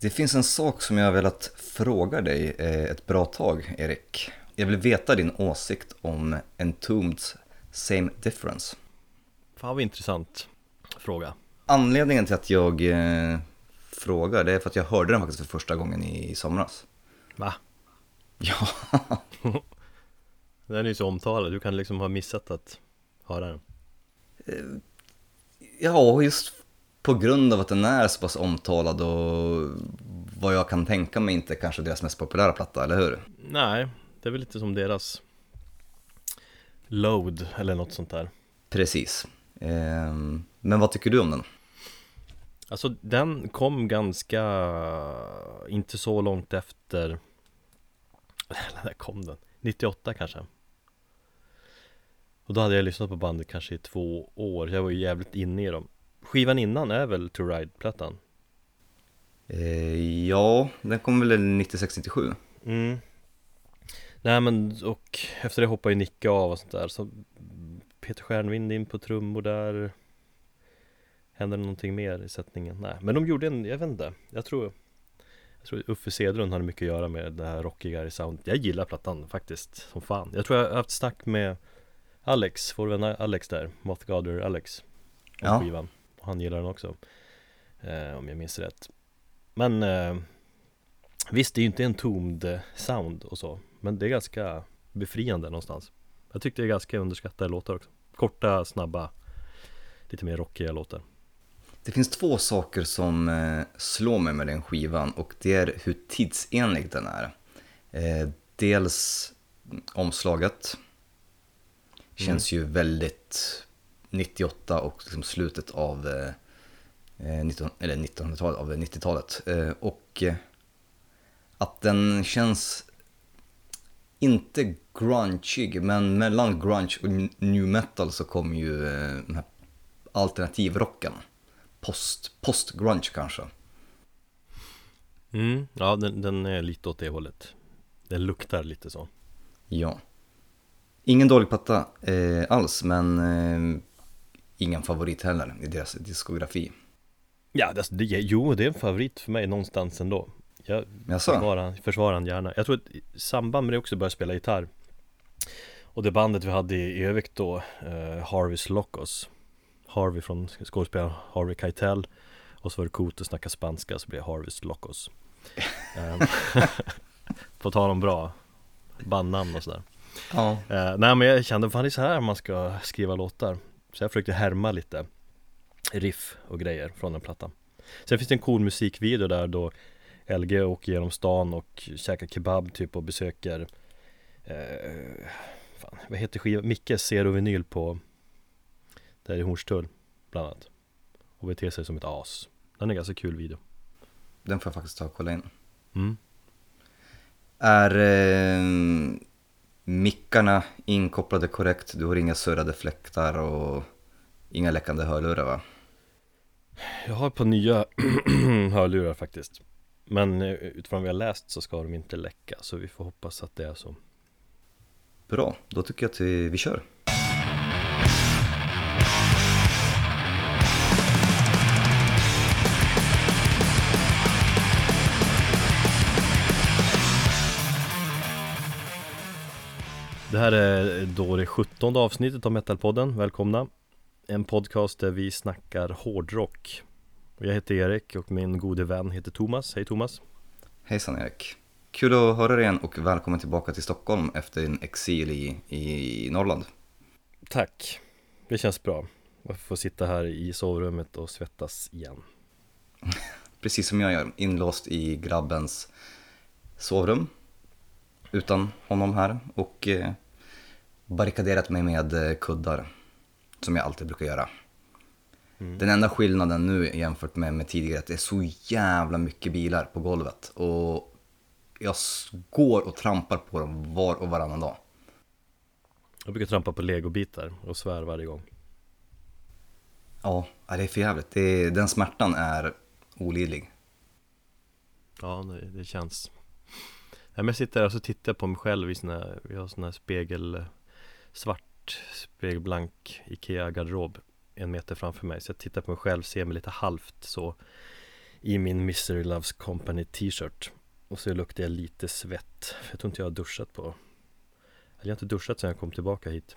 Det finns en sak som jag har velat fråga dig eh, ett bra tag, Erik. Jag vill veta din åsikt om Entombeds Same Difference. Fan vad intressant fråga. Anledningen till att jag eh, frågar, det är för att jag hörde den faktiskt för första gången i somras. Va? Ja, Den är ju så omtalad, du kan liksom ha missat att höra den. ja just på grund av att den är så pass omtalad och vad jag kan tänka mig inte kanske deras mest populära platta, eller hur? Nej, det är väl lite som deras Load eller något sånt där. Precis. Ehm, men vad tycker du om den? Alltså den kom ganska, inte så långt efter Eller när kom den? 98 kanske Och då hade jag lyssnat på bandet kanske i två år, jag var ju jävligt inne i dem Skivan innan är väl To Ride-plattan? Eh, ja, den kom väl 96-97? Mm. Nej men och efter det hoppade ju Nicke av och sånt där så Peter Stjärnvind in på trummor där. Händer det någonting mer i sättningen? Nej, men de gjorde en, jag vet inte, jag tror Jag tror Uffe Sedlund hade mycket att göra med det här rockigare sound. Jag gillar plattan faktiskt, som fan. Jag tror jag har haft snack med Alex, vår vän Alex där, Mothgather Alex. Om Ja. skivan, han gillar den också. Eh, Om jag minns rätt. Men eh, Visst, det är ju inte en tomd sound och så Men det är ganska befriande någonstans. Jag tyckte det är ganska underskattade låtar också. Korta, snabba Lite mer rockiga låtar. Det finns två saker som eh, slår mig med den skivan och det är hur tidsenlig den är. Eh, dels omslaget. Känns ju väldigt 98 och liksom slutet av eh, eh, 19, eller 1900-talet, av 90-talet. Eh, och eh, att den känns inte grungeig, men mellan grunge och new metal så kommer ju eh, den här alternativrocken. Post, post-grunge kanske. mm, Ja, den, den är lite åt det hållet Den luktar lite så Ja. Ingen dålig platta eh, alls, men eh, ingen favorit heller i deras diskografi. Ja, det, det, jo, det är en favorit för mig någonstans ändå. Jag Jaså? försvarar, försvarar han gärna. Jag tror att i samband med det också började spela gitarr. Och det bandet vi hade i Övik då, eh, Harvey's Locos. Harvey från skådespelaren Harvey Keitel. Och så var det coolt att snacka spanska så blev Harvey's Locos. Ehm, På tal om bra bandnamn och sådär. Ja. Eh, nej men jag kände, fan det är så här man ska skriva låtar Så jag försökte härma lite riff och grejer från den plattan Sen finns det en cool musikvideo där då LG åker genom stan och käkar kebab typ och besöker eh, fan, Vad heter skivan? Mickes Zero Vinyl på Där i Hornstull bland annat Och beter sig som ett as Den är ganska kul video Den får jag faktiskt ta och kolla in. mm. Är eh, mickarna inkopplade korrekt? Du har inga surrade fläktar och inga läckande hörlurar va? Jag har par nya hörlurar faktiskt Men eh, utifrån vad jag läst så ska de inte läcka Så vi får hoppas att det är så Bra, då tycker jag att vi, vi kör. Det här är då det 17 avsnittet av Metalpodden, välkomna. En podcast där vi snackar hårdrock. Jag heter Erik och min gode vän heter Thomas, hej Thomas. Hejsan Erik. Kul att höra dig igen och välkommen tillbaka till Stockholm efter din exil i, i Norrland. Tack, det känns bra. Att få sitta här i sovrummet och svettas igen. Precis som jag gör, inlåst i grabbens sovrum. Utan honom här. Och eh, barrikaderat mig med eh, kuddar. Som jag alltid brukar göra. Den enda skillnaden nu jämfört med, med tidigare är att det är så jävla mycket bilar på golvet. Och jag går och trampar på dem var och varannan dag. Jag brukar trampa på legobitar och svär varje gång Ja, det är för jävligt. Det den smärtan är olidlig. Ja, det, det känns men Jag sitter här och så tittar jag på mig själv i sån här, vi har sån här spegel Svart spegelblank Ikea garderob En meter framför mig Så jag tittar på mig själv, ser mig lite halvt så i min Mystery Loves Company t-shirt och så luktar jag lite svett. Jag tror inte jag har duschat på Eller jag har inte duschat sedan jag kom tillbaka hit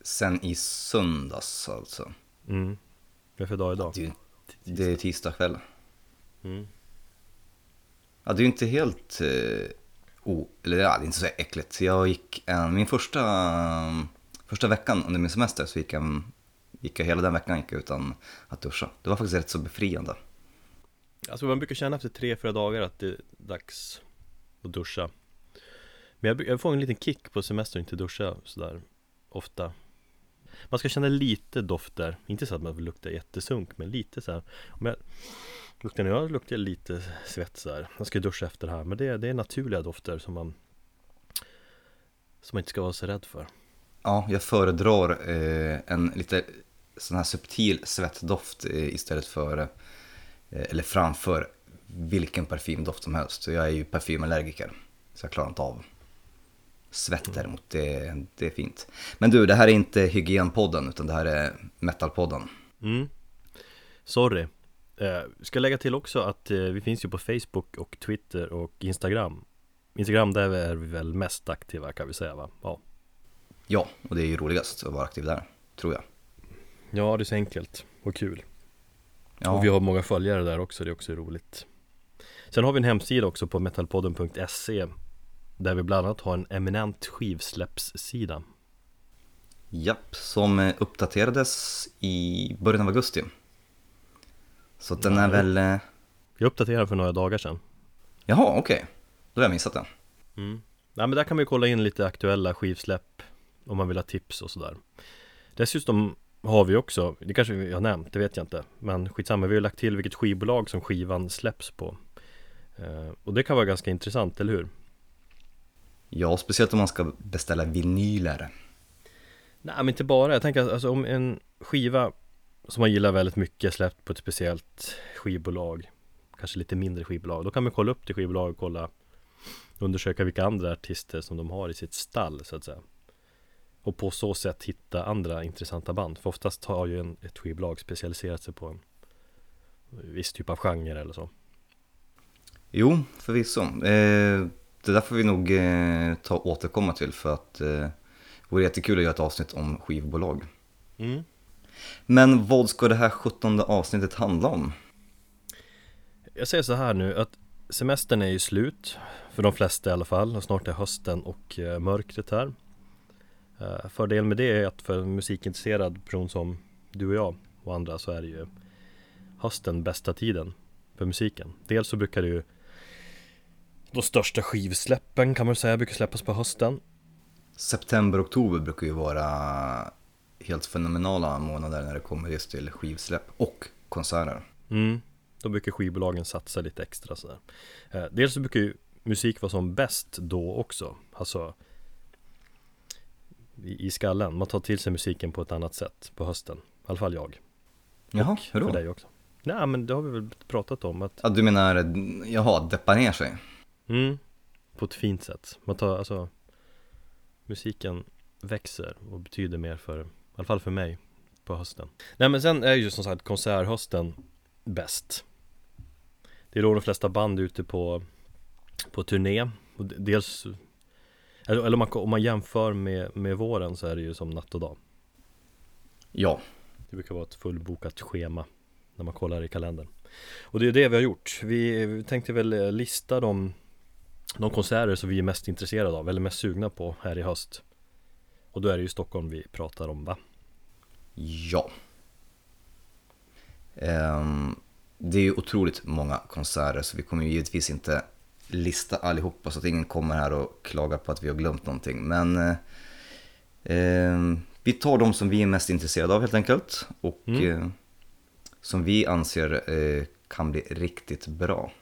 Sen i söndags alltså. Mm Vad är för dag idag? Det är, ju- det är tisdag kväll. Mm. Ja, det är ju inte helt... Eh, o, eller ja, det är inte så äckligt. Jag gick en, min första, första veckan under min semester så gick jag, gick jag hela den veckan gick jag utan att duscha. Det var faktiskt rätt så befriande. Alltså man brukar känna efter tre, fyra dagar att det är dags att duscha Men jag, jag får en liten kick på semestern att inte duscha sådär ofta Man ska känna lite dofter, inte så att man luktar jättesunk men lite så här. Om jag luktar nu, jag luktar lite svett så här. Jag ska duscha efter här men det, det är naturliga dofter som man Som man inte ska vara så rädd för Ja, jag föredrar eh, en lite sån här subtil svettdoft eh, istället för, eh, eller framför vilken parfymdoft som helst. Jag är ju parfymallergiker, så jag klarar inte av svett däremot, det, det är fint. Men du, det här är inte hygienpodden utan det här är metalpodden. Mm Sorry eh, Ska lägga till också att eh, vi finns ju på Facebook och Twitter och Instagram Instagram där är vi väl mest aktiva kan vi säga va? Ja Ja, och det är ju roligast att vara aktiv där, tror jag. Ja det är så enkelt och kul Ja, Och vi har många följare där också, det är också roligt Sen har vi en hemsida också på metalpodden.se Där vi bland annat har en eminent skivsläppssida Japp, som eh, uppdaterades i början av augusti. Så den är väl, eh, Jag uppdaterade för några dagar sedan jaha okej, då har jag missat den. Mm. Ja, men där kan man ju kolla in lite aktuella skivsläpp om man vill ha tips och sådär. Dessutom har vi också, det kanske vi har nämnt, det vet jag inte, men skitsamma, vi har lagt till vilket skivbolag som skivan släpps på. Eh, och det kan vara ganska intressant, eller hur? Ja, speciellt om man ska beställa vinyler. Nej, men inte bara. Jag tänker alltså, om en skiva som man gillar väldigt mycket släppt på ett speciellt skivbolag, kanske lite mindre skivbolag, då kan man kolla upp det skivbolaget och kolla undersöka vilka andra artister som de har i sitt stall så att säga. Och på så sätt hitta andra intressanta band. För oftast har ju en, ett skivbolag specialiserat sig på en viss typ av genre eller så. Jo, förvisso. Eh, det där får vi nog eh, ta återkomma till för att eh, det vore jättekul att göra ett avsnitt om skivbolag. Mm. Men vad ska det här 17 avsnittet handla om? Jag säger så här nu att semestern är ju slut för de flesta i alla fall och snart är hösten och eh, mörkret här. Eh, Fördelen med det är att för en musikintresserad person som du och jag och andra så är det ju hösten bästa tiden för musiken. Dels så brukar det ju de största skivsläppen kan man säga brukar släppas på hösten. September, oktober brukar ju vara helt fenomenala månader när det kommer just till skivsläpp och konserter. Mm. Då brukar skivbolagen satsa lite extra sådär. Eh, dels så brukar ju musik vara som bäst då också. Alltså i, i skallen. Man tar till sig musiken på ett annat sätt på hösten. I alla fall jag. Jaha, hur då? För dig också. Nej men det har vi väl pratat om att Ja, du menar, jaha, deppa ner sig? mm, På ett fint sätt. Man tar alltså Musiken växer och betyder mer för alla fall för mig På hösten. Nej men sen är ju som sagt konserthösten Bäst. Det är då de flesta band är ute på På turné. Och dels Eller, eller om, man, om man jämför med, med våren så är det ju som natt och dag. Ja, Det brukar vara ett fullbokat schema när man kollar i kalendern. Och det är det vi har gjort. Vi, vi tänkte väl eh, lista de, de konserter som vi är mest intresserade av, eller mest sugna på här i höst. Och då är det ju Stockholm vi pratar om va? Ja. Ehm, det är ju otroligt många konserter så vi kommer ju givetvis inte lista allihopa så att ingen kommer här och klagar på att vi har glömt någonting. Men eh, ehm, vi tar de som vi är mest intresserade av helt enkelt och Mm. eh, som vi anser eh, kan bli riktigt bra.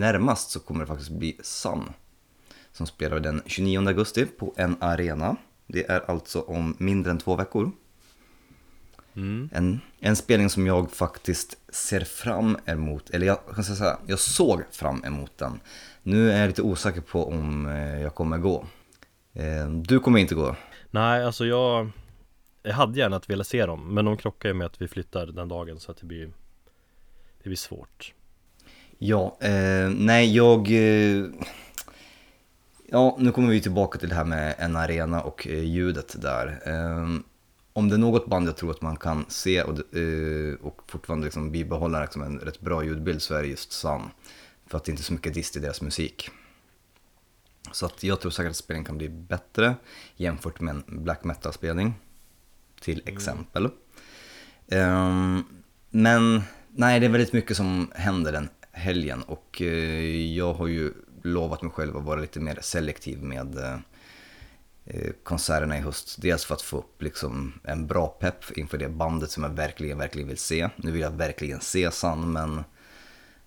Närmast så kommer det faktiskt bli Sun som spelar den 29 augusti på en arena. Det är alltså om mindre än två veckor. Mm. En, en spelning som jag faktiskt ser fram emot, eller jag kan säga så här, jag såg fram emot den. Nu är jag lite osäker på om eh, jag kommer gå. Eh, Du kommer inte gå. Nej, alltså jag Jag hade gärna velat se dem Men de krockar ju med att vi flyttar den dagen så att det blir Det blir svårt Ja, eh, nej jag... Eh, ja, nu kommer vi tillbaka till det här med en arena och eh, ljudet där. Eh, om det är något band jag tror att man kan se och, eh, och fortfarande liksom bibehålla liksom en rätt bra ljudbild så är det just Sun. För att det inte är så mycket dist i deras musik. Så att jag tror säkert att spelningen kan bli bättre jämfört med en black metal-spelning. Till exempel. Ehm, men nej, det är väldigt mycket som händer den helgen och eh, jag har ju lovat mig själv att vara lite mer selektiv med eh, eh, konserterna i höst. Dels för att få upp liksom en bra pepp inför det bandet som jag verkligen, verkligen vill se. Nu vill jag verkligen se Sun, men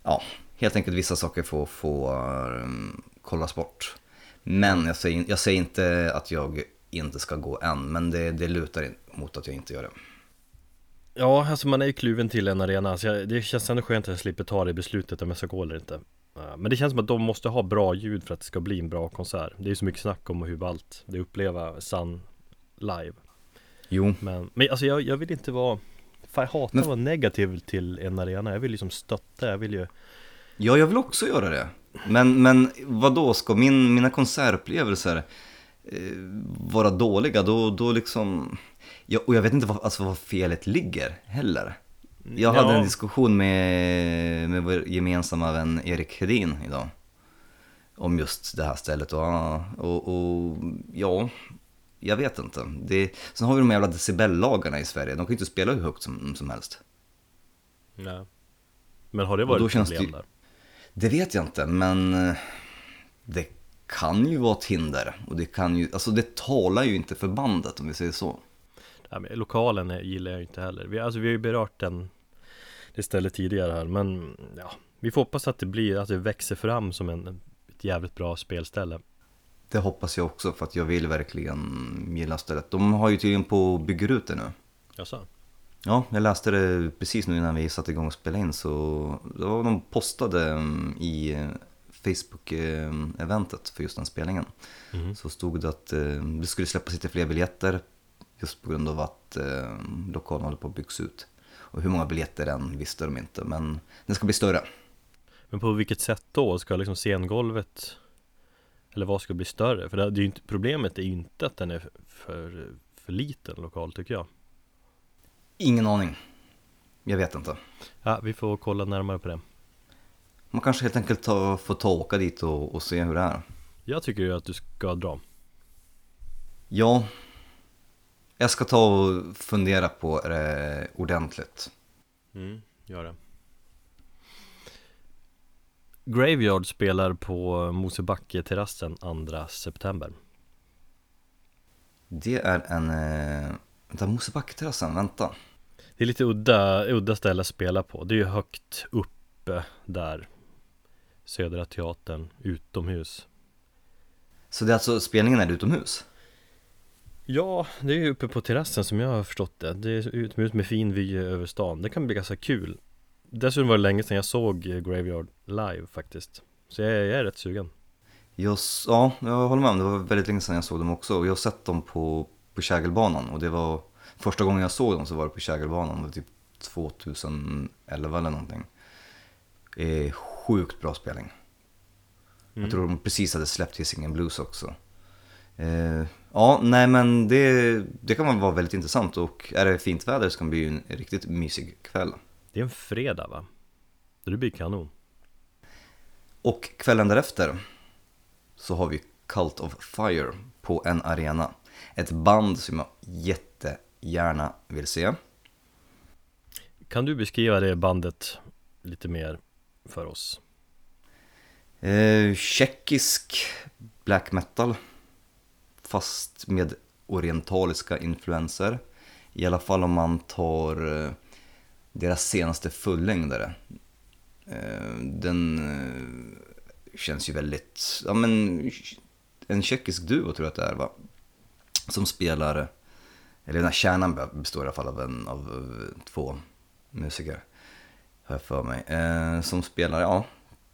ja, helt enkelt vissa saker får, får um, kollas bort. Men jag säger, jag säger inte att jag inte ska gå än, men det, det lutar mot att jag inte gör det. Ja, alltså man är ju kluven till en arena så jag, Det känns ändå skönt att jag slipper ta det beslutet om jag ska gå eller inte. Ja, Men det känns som att de måste ha bra ljud för att det ska bli en bra konsert. Det är ju så mycket snack om hur ballt det uppleva Sun live. Jo, Men, men alltså jag, jag vill inte vara Fan jag hatar att vara negativ till en arena. Jag vill liksom stötta, jag vill ju Ja, jag vill också göra det. Men, men vad då? Ska min, mina konsertupplevelser eh, vara dåliga? Då, då liksom... Ja, och jag vet inte vad, alltså, vad felet ligger heller. Jag hade Ja. en diskussion med, med vår gemensamma vän Erik Hedin idag. Om just det här stället och, och, och ja, jag vet inte. Det, sen har vi de jävla decibellagarna i Sverige, de kan ju inte spela hur högt som, som helst. Nej. Men har det varit ett problem det- där? Det vet jag inte, men eh, det kan ju vara ett hinder. Och det kan ju, alltså det talar ju inte för bandet om vi säger så. Lokalen gillar jag inte heller vi, Alltså vi har ju berört den Det stället tidigare här men ja Vi får hoppas att det blir, att det växer fram som en, ett jävligt bra spelställe Det hoppas jag också för att jag vill verkligen gilla stället. De har ju tydligen på bygger ut det nu. Jaså? Ja, jag läste det precis nu innan vi satte igång och spelade in så det var de postade mm, i eh, Facebook-eventet för just den spelningen. Mhm. Så stod det att eh, det skulle släppas lite fler biljetter just på grund av att eh, lokalen håller på att byggas ut. Och hur många biljetter än visste de inte, men den ska bli större. Men på vilket sätt då? Ska liksom scengolvet Eller vad ska bli större? För det, det är inte, problemet är ju inte att den är för, för liten lokal tycker jag Ingen aning. Jag vet inte. Ja, vi får kolla närmare på det Man kanske helt enkelt ta, får ta och åka dit och, och se hur det är. Jag tycker ju att du ska dra Ja, jag ska ta och fundera på det ordentligt. Mm, gör det Graveyard spelar på Mosebacke-terrassen 2 september Det är en... Eh, vänta, Mosebacketerrassen, vänta. Det är lite udda, udda ställe att spela på Det är ju högt uppe där Södra Teatern, utomhus Så det är alltså, spelningen är utomhus? Ja, det är ju uppe på terrassen som jag har förstått det Det är utomhus med fin vy över stan Det kan bli ganska kul Dessutom var det länge sedan jag såg eh, Graveyard live faktiskt Så jag, är- jag är rätt sugen Jag, ja, jag håller med om det var väldigt länge sedan jag såg dem också. Jag har sett dem på, på Kägelbanan och det var första gången jag såg dem så var det på Kägelbanan, det var typ 2011 eller någonting. Eh, sjukt bra spelning. Mm. Jag tror de precis hade släppt Hisingen Blues också. Eh, ja, nej men det, det kan vara väldigt intressant och är det fint väder så kan det bli en riktigt mysig kväll. Det är en fredag va? Det blir kanon Och kvällen därefter så har vi Cult of Fire på en arena. Ett band som jag jättegärna vill se. Kan du beskriva det bandet lite mer för oss? Eh, tjeckisk black metal. Fast med orientaliska influenser. I alla fall om man tar eh, deras senaste fullängdare. Eh, den eh, känns ju väldigt, ja men en tjeckisk duo tror jag att det är va? Som spelar eller den här kärnan består i alla fall av, en, av två musiker, har jag för mig, som spelar, ja,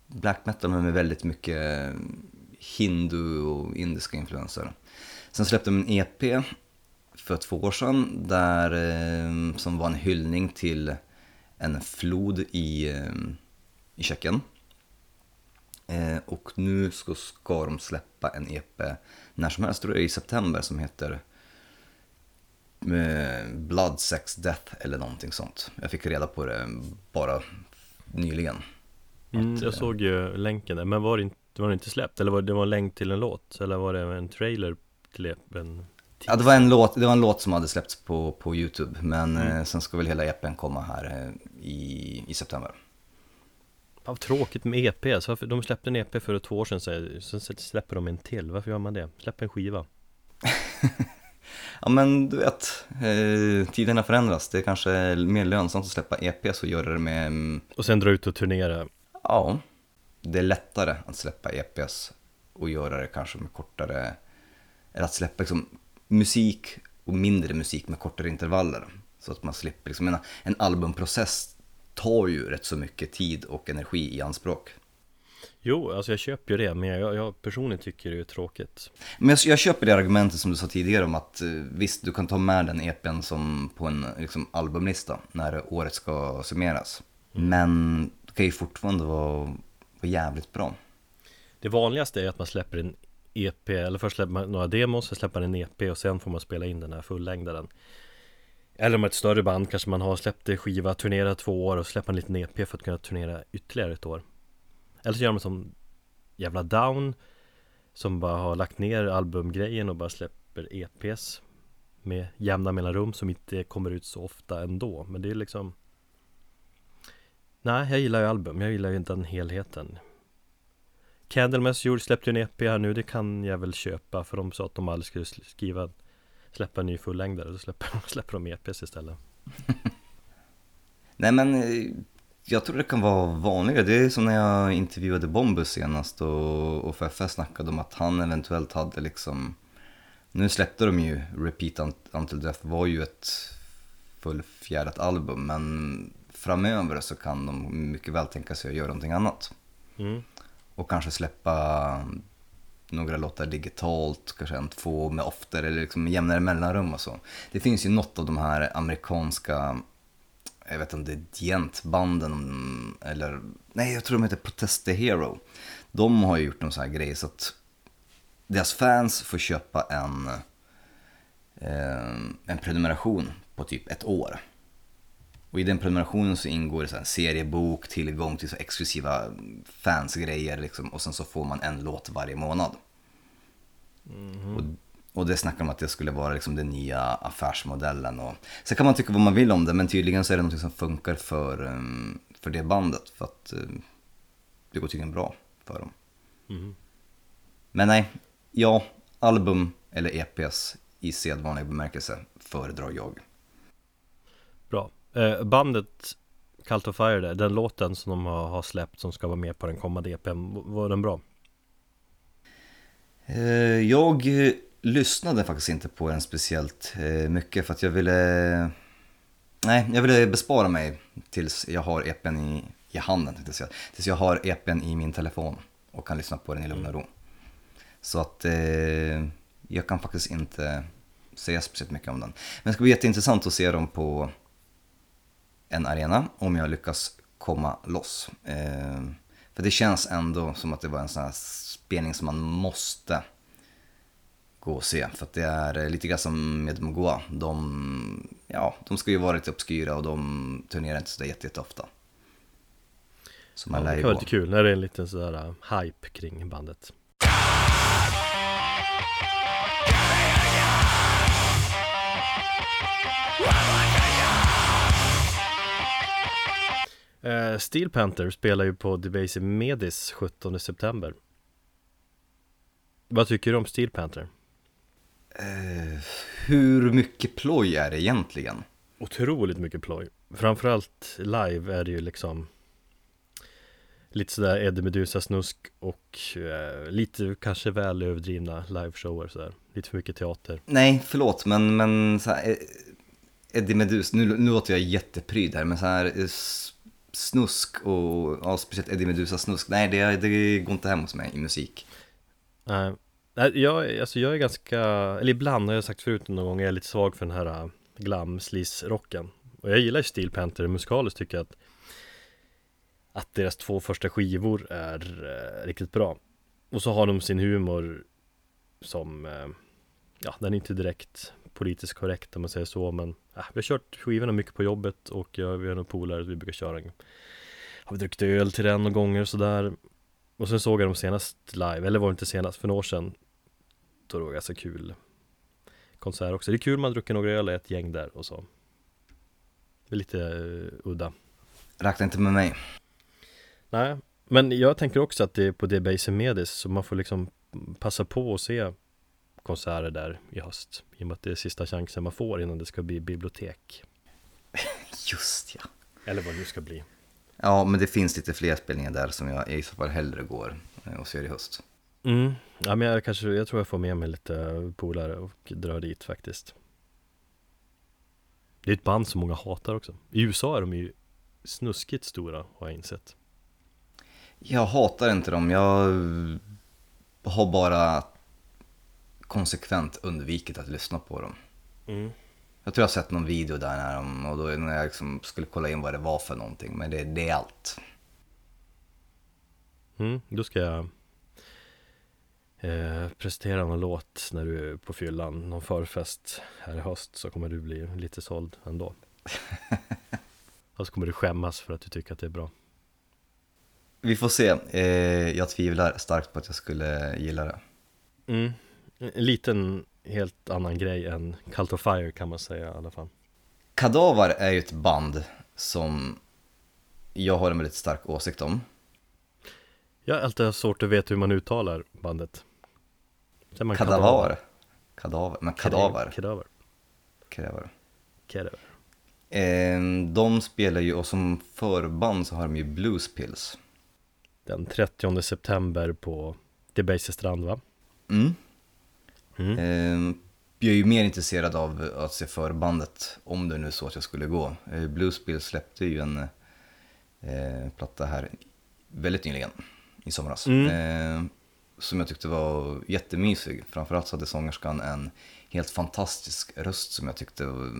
black metal med väldigt mycket hindu och indiska influenser. Sen släppte de en EP för två år sedan där, eh, som var en hyllning till en flod i, eh, i Tjeckien. Eh, och nu ska, ska de släppa en EP när som helst, tror jag i september, som heter Blood, Sex, Death eller någonting sånt. Jag fick reda på det bara nyligen. Mm, jag såg ju länken där, men var det inte, var det inte släppt? Eller var det var en länk till en låt? Eller var det en trailer till EPn? Ja, det var en låt, det var en låt som hade släppts på, på YouTube, men mm. eh, sen ska väl hela EPn komma här eh, i, i september. Ja, tråkigt med EP, så de släppte en EP för två år sedan, sen släpper de en till. Varför gör man det? Släpp en skiva. ja men du vet, eh, tiderna förändras. Det är kanske mer lönsamt att släppa EPs och göra det med... Och sen dra ut och turnera. Ja, det är lättare att släppa EPs och göra det kanske med kortare, eller att släppa liksom musik och mindre musik med kortare intervaller. Så att man slipper, liksom, en, en albumprocess tar ju rätt så mycket tid och energi i anspråk. Jo, alltså jag köper ju det, men jag, jag personligen tycker det är tråkigt. Men jag, jag, köper det argumentet som du sa tidigare om att eh, visst, du kan ta med den EPn som på en liksom, albumlista när året ska summeras. Mm. Men det kan ju fortfarande vara, var jävligt bra. Det vanligaste är att man släpper en EP, eller först släpper man några demos, sen släpper man en EP och sen får man spela in den här fullängdaren. Eller om ett större band kanske man har släppt skiva, turnerat två år och släpper en liten EP för att kunna turnera ytterligare ett år. Eller så gör man som jävla Down Som bara har lagt ner albumgrejen och bara släpper EPs Med jämna mellanrum som inte kommer ut så ofta ändå Men det är liksom Nej, jag gillar ju album, jag gillar ju inte den helheten. Candlemass gjorde, släppte ju en EP här nu, det kan jag väl köpa för de sa att de aldrig skulle skriva Släppa en ny fullängdare, då släpper, släpper de EPs istället. Nej men eh, jag tror det kan vara vanligare. Det är som när jag intervjuade Bombus senast och, och Feffe snackade om att han eventuellt hade liksom... Nu släppte de ju Repeat Until Death var ju ett fullfjädrat album men framöver så kan de mycket väl tänka sig att göra någonting annat. Mm. Och kanske släppa några låtar digitalt, kanske en, två med oftare eller liksom jämnare mellanrum och så. Det finns ju något av de här amerikanska jag vet inte om det är Dientbanden eller, nej jag tror de heter Protest the Hero. De har ju gjort någon sån här grej så att deras fans får köpa en, eh, en prenumeration på typ ett år. Och i den prenumerationen så ingår det så en seriebok, tillgång till så exklusiva fansgrejer liksom, och sen så får man en låt varje månad. Mm. Och och det snackar om att det skulle vara liksom den nya affärsmodellen. Och, sen kan man tycka vad man vill om det, men tydligen så är det något som funkar för, um, för det bandet. För att um, det går tydligen bra för dem. Mm. Men nej, ja, album eller EPS i sedvanlig bemärkelse föredrar jag. Eh, bandet Cult of Fire där, den låten som de har, har släppt som ska vara med på den kommande EPn, var den bra? Eh, jag lyssnade faktiskt inte på den speciellt eh, mycket för att jag ville... Nej, jag ville bespara mig tills jag har EPn i, i handen, tills jag, tills jag har EPn i min telefon och kan lyssna på den i lugn och ro. Så att eh, jag kan faktiskt inte säga speciellt mycket om den. Men det ska bli jätteintressant att se dem på en arena om jag lyckas komma loss. Eh, för det känns ändå som att det var en sån här spelning som man måste gå och se. För att det är eh, lite grann som med Mgoa. De, ja, de ska ju vara lite obskyra och de turnerar inte sådär jätteofta. Så man ja, det kan vara lite kul när det är en liten sådär uh, hype kring bandet. Uh, Steel Panther spelar ju på Debaser Medis 17 september Vad tycker du om Steel Panther? Eh, hur mycket ploj är det egentligen? Otroligt mycket ploj Framförallt live är det ju liksom Lite sådär Eddie Meduza snusk och eh, lite kanske väl överdrivna liveshower sådär Lite för mycket teater Nej, förlåt, men, men så här, Eddie Medus, nu, nu låter jag jättepryd här, men så här eh, s- snusk och, ja, speciellt Eddie Medusa snusk, nej det, det går inte hem hos mig i musik. Nej, uh, jag, alltså jag är ganska, eller ibland har jag sagt förut någon gång, jag är lite svag för den här äh, glam rocken. Och jag gillar ju Steel Panther musikaliskt tycker jag att Att deras två första skivor är eh, riktigt bra. Och så har de sin humor som, eh, ja den är inte direkt politiskt korrekt om man säger så men äh, Vi har kört skivorna mycket på jobbet och jag, vi har några polare, vi brukar köra. En Har vi druckit öl till den några gånger och sådär. Och sen såg jag dem senast live, eller var det inte senast, för några år sedan. Då det var ganska kul konsert också. Det är kul man druckit några öl i ett gäng där och så. Det är lite uh, udda. Räkna inte med mig. Nej, men jag tänker också att det är på Debaser Medis så man får liksom passa på att se konserter där i höst. I och med att det är sista chansen man får innan det ska bli bibliotek. Just ja. Eller vad det nu ska bli. Ja, men det finns lite fler spelningar där som jag i så fall hellre går eh, och ser i höst. Mm, ja men jag kanske, jag tror jag får med mig lite polare och drar dit faktiskt. Det är ett band som många hatar också. I USA är de ju snuskigt stora har jag insett. Jag hatar inte dem, jag har bara konsekvent undvikit att lyssna på dem. mm. Jag tror jag har sett någon video där när de, och då när jag liksom skulle kolla in vad det var för någonting, men det, det är allt. Mm, då ska jag eh, presentera någon låt när du är på fyllan Någon förfest här i höst så kommer du bli lite såld ändå Och så kommer du skämmas för att du tycker att det är bra Vi får se, eh, jag tvivlar starkt på att jag skulle gilla det. mm. En liten helt annan grej än Cult of Fire kan man säga i alla fall Kadaver är ju ett band som jag har en väldigt stark åsikt om. Jag har alltid svårt att veta hur man uttalar bandet man Kadaver. Kadaver, men kadaver. Kadaver Kadaver. Kadaver Eh, de spelar ju, och som förband så har de ju Blues Pills. Den 30 september på Debaser strand va? Mm. Mm. Eh, jag är ju mer intresserad av att se förbandet, om det nu är så att jag skulle gå. Eh, Blues Pills släppte ju en eh, platta här väldigt nyligen, i somras. Mm. Eh, som jag tyckte var jättemysig. Framförallt så hade sångerskan en helt fantastisk röst som jag tyckte var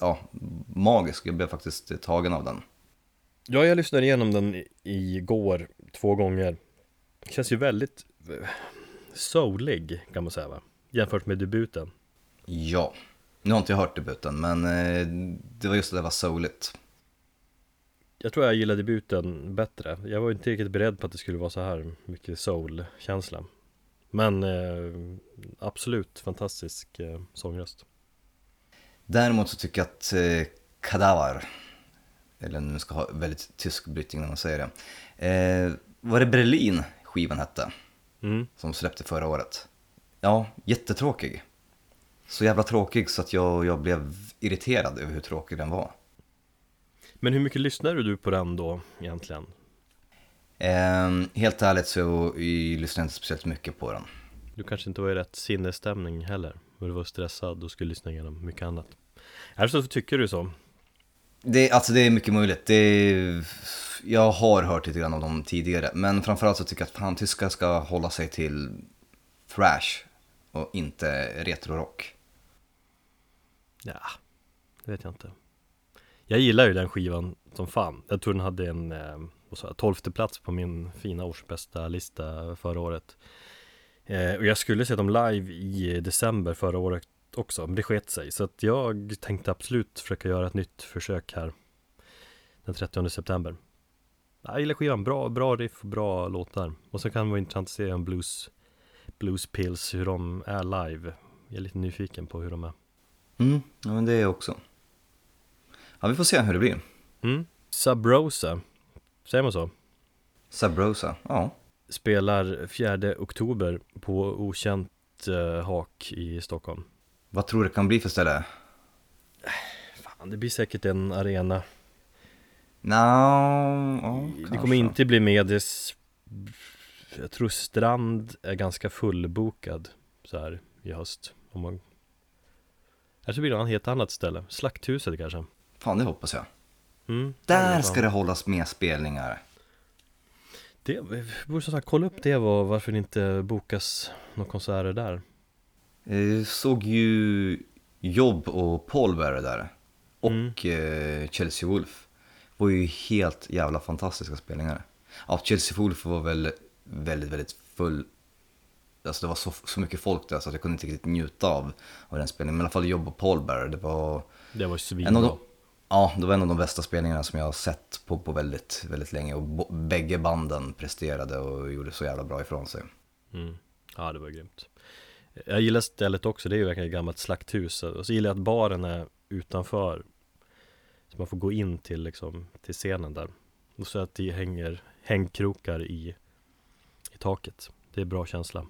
ja, magisk. Jag blev faktiskt tagen av den. Ja, jag lyssnade igenom den i- igår två gånger Känns ju väldigt eh, soulig kan man säga va? Jämfört med debuten Ja, nu har inte jag hört debuten, men eh, det var just det där var souligt. Jag tror jag gillar debuten bättre Jag var inte riktigt beredd på att det skulle vara så här mycket soul-känsla Men eh, absolut fantastisk eh, sångröst Däremot så tycker jag att eh, Kadaver, eller nu ska ha väldigt tysk brytning när man säger det. Eh, var det Berlin skivan hette, mm. som släppte förra året? Ja, jättetråkig. Så jävla tråkig så att jag, jag blev irriterad över hur tråkig den var. Men hur mycket lyssnade du på den då egentligen? Eh, helt ärligt så lyssnade jag inte speciellt mycket på den. Du kanske inte var i rätt sinnesstämning heller Och du var stressad och skulle lyssna igenom mycket annat Är det så tycker du så? Det, alltså det är mycket möjligt. Det är, jag har hört lite grann om dem tidigare. Men framförallt så tycker jag att fan tyskar ska hålla sig till thrash och inte retrorock. Ja, det vet jag inte Jag gillar ju den skivan som fan Jag tror den hade en eh, tolfte plats på min fina årsbästa lista förra året eh, Och jag skulle se dem live i december förra året också Men det sket sig Så att jag tänkte absolut försöka göra ett nytt försök här Den 30 september jag gillar skivan, bra, bra riff och bra låtar Och så kan det vara intressant att se om Blues Blues Pills, hur de är live Jag är lite nyfiken på hur de är Mm, ja men det är jag också. Ja, vi får se hur det blir. Mm. Subrosa, säger man så? Sabrosa, ja. Spelar 4 oktober på okänt eh, hak i Stockholm Vad tror du det kan bli för ställe? Fan, det blir säkert en arena Nå, ja, Det kanske. kommer inte bli Medis Jag tror Strand är ganska fullbokad så här i höst om man blir det ett helt annat ställe Slakthuset kanske Fan, det hoppas jag. mm, Där ska det hållas med spelningar. Det, borde som sagt kolla upp det och varför det inte bokas några konserter där Eh, såg ju Jobb och Paul där. Och Mm. eh, Chelsea Wolf. Var ju helt jävla fantastiska spelningar. Ja, Chelsea Wolf var väl väldigt, väldigt full. Alltså det var så, så mycket folk där så att jag kunde inte riktigt njuta av, av den spelningen. Men i alla fall Jobb och Paul Bearer, det var Det var svinbra Ja, det var en av de bästa spelningarna som jag har sett på, på väldigt, väldigt länge. Och bo, bägge banden presterade och gjorde så jävla bra ifrån sig. mm. Ja det var grymt Jag gillar stället också, det är ju verkligen ett gammalt slakthus Och så gillar jag att baren är utanför Så man får gå in till liksom, till scenen där Och så att det hänger hängkrokar i, i taket Det är bra känsla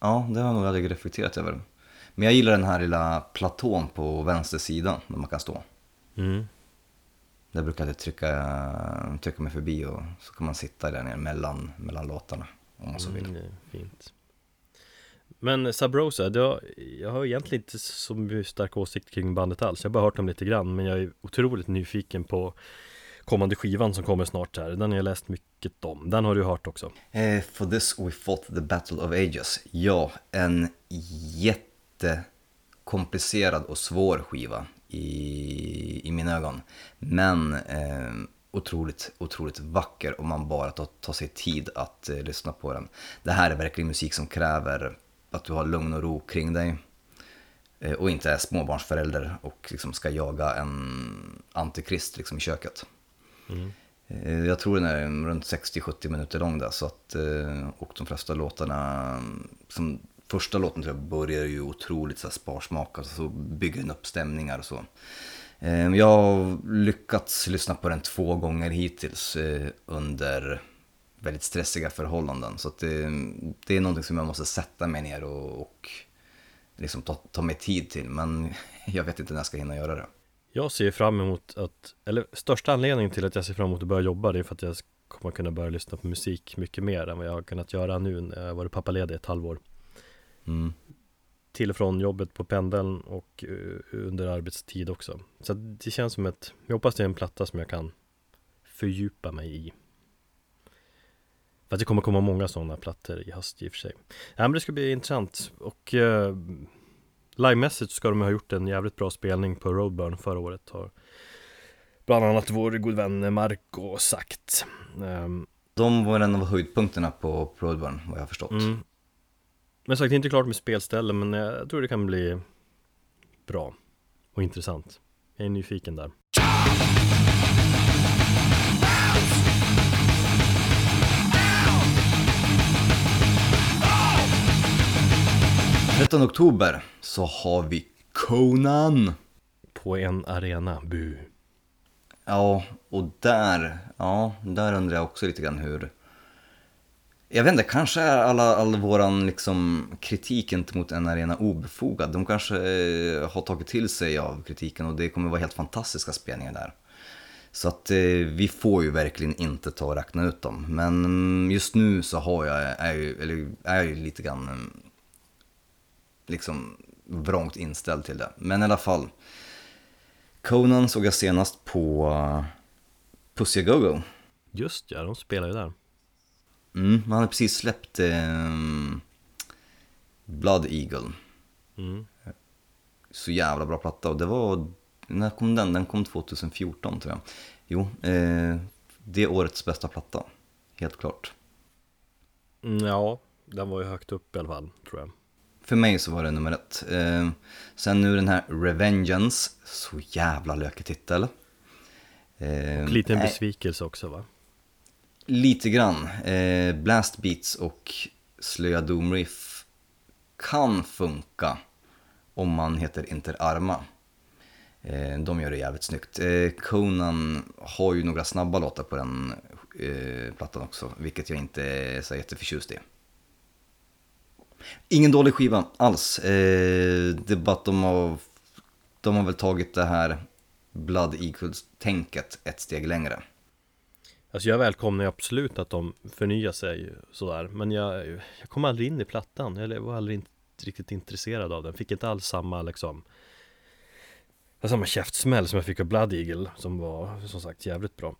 Ja, det har jag nog aldrig reflekterat över. Men jag gillar den här lilla platån på vänster sida där man kan stå. mm. Där brukar jag trycka, trycka mig förbi och så kan man sitta där nere mellan, mellan låtarna om man så vill. Mm, det är fint men Sabrosa, det har, jag har egentligen inte så mycket stark åsikt kring bandet alls Jag har bara hört dem lite grann Men jag är otroligt nyfiken på kommande skivan som kommer snart här Den har jag läst mycket om Den har du hört också Eh, for this we fought the battle of ages. Ja, en jättekomplicerad och svår skiva i, i mina ögon. Men eh, otroligt, otroligt vacker om man bara tar, tar sig tid att eh, lyssna på den. Det här är verkligen musik som kräver att du har lugn och ro kring dig. Eh, och inte är småbarnsförälder och liksom ska jaga en antikrist liksom i köket. mm. Eh, Jag tror den är runt 60-70 minuter lång där, så att, eh, och de flesta låtarna, som första låten tror jag börjar ju otroligt så här sparsmakat, så bygger den upp stämningar och så. Jag har lyckats lyssna på den två gånger hittills under väldigt stressiga förhållanden, så det, det är någonting som jag måste sätta mig ner och, och liksom ta, ta mig tid till, men jag vet inte när jag ska hinna göra det. Jag ser fram emot att, eller största anledningen till att jag ser fram emot att börja jobba Det är för att jag kommer kunna börja lyssna på musik mycket mer än vad jag har kunnat göra nu när jag varit pappaledig ett halvår Mm. till och från jobbet på pendeln och eh, under arbetstid också. Så det känns som ett, jag hoppas det är en platta som jag kan fördjupa mig i. För att det kommer komma många sådana plattor i höst i och för sig. Ja, men det ska bli intressant och eh, livemässigt ska de ha gjort en jävligt bra spelning på Roadburn förra året. Har bland annat vår god vän Marco sagt. Ehm, De var en av höjdpunkterna på Broadburn, vad jag har förstått. Mm. Men sagt, det är inte klart med spelställen men jag tror det kan bli bra och intressant. Jag är nyfiken där. 13 oktober så har vi Conan. På en arena, bu. Ja, och där, ja, där undrar jag också lite grann hur... Jag vet inte, kanske är alla, all våran liksom kritik gentemot en arena obefogad. De kanske eh, har tagit till sig av kritiken och det kommer vara helt fantastiska spelningar där. Så att eh, vi får ju verkligen inte ta och räkna ut dem. Men mm, just nu så har jag, är, ju, eller, är jag ju lite grann mm, liksom vrångt inställd till det. Men i alla fall. Conan såg jag senast på uh, Pussy A Go-Go. Just ja, de spelar ju där. Mm, man hade precis släppt eh, Blood Eagle. Mm. Så jävla bra platta och det var, när kom den? Den kom 2014 tror jag. Jo, eh, det är årets bästa platta. Helt klart. Mm, ja, den var ju högt upp i alla fall, tror jag. För mig så var det nummer ett. Eh, sen nu den här Revengeance, så jävla lökig titel. Eh, Lite en nej, besvikelse också va? Lite grann. Eh, blast beats och slöa doom riff kan funka om man heter Inter Arma. Eh, de gör det jävligt snyggt. Eh, Conan har ju några snabba låtar på den eh, plattan också, vilket jag inte är så jätteförtjust i. Ingen dålig skiva alls. Eh, det är bara att de har, de har väl tagit det här Blood Equals-tänket ett steg längre. Alltså jag välkomnar ju absolut att de förnyar sig sådär Men jag, jag kom aldrig in i plattan, jag var aldrig in, riktigt intresserad av den Fick inte alls samma liksom Samma käftsmäll som jag fick av Blood Eagle Som var som sagt jävligt bra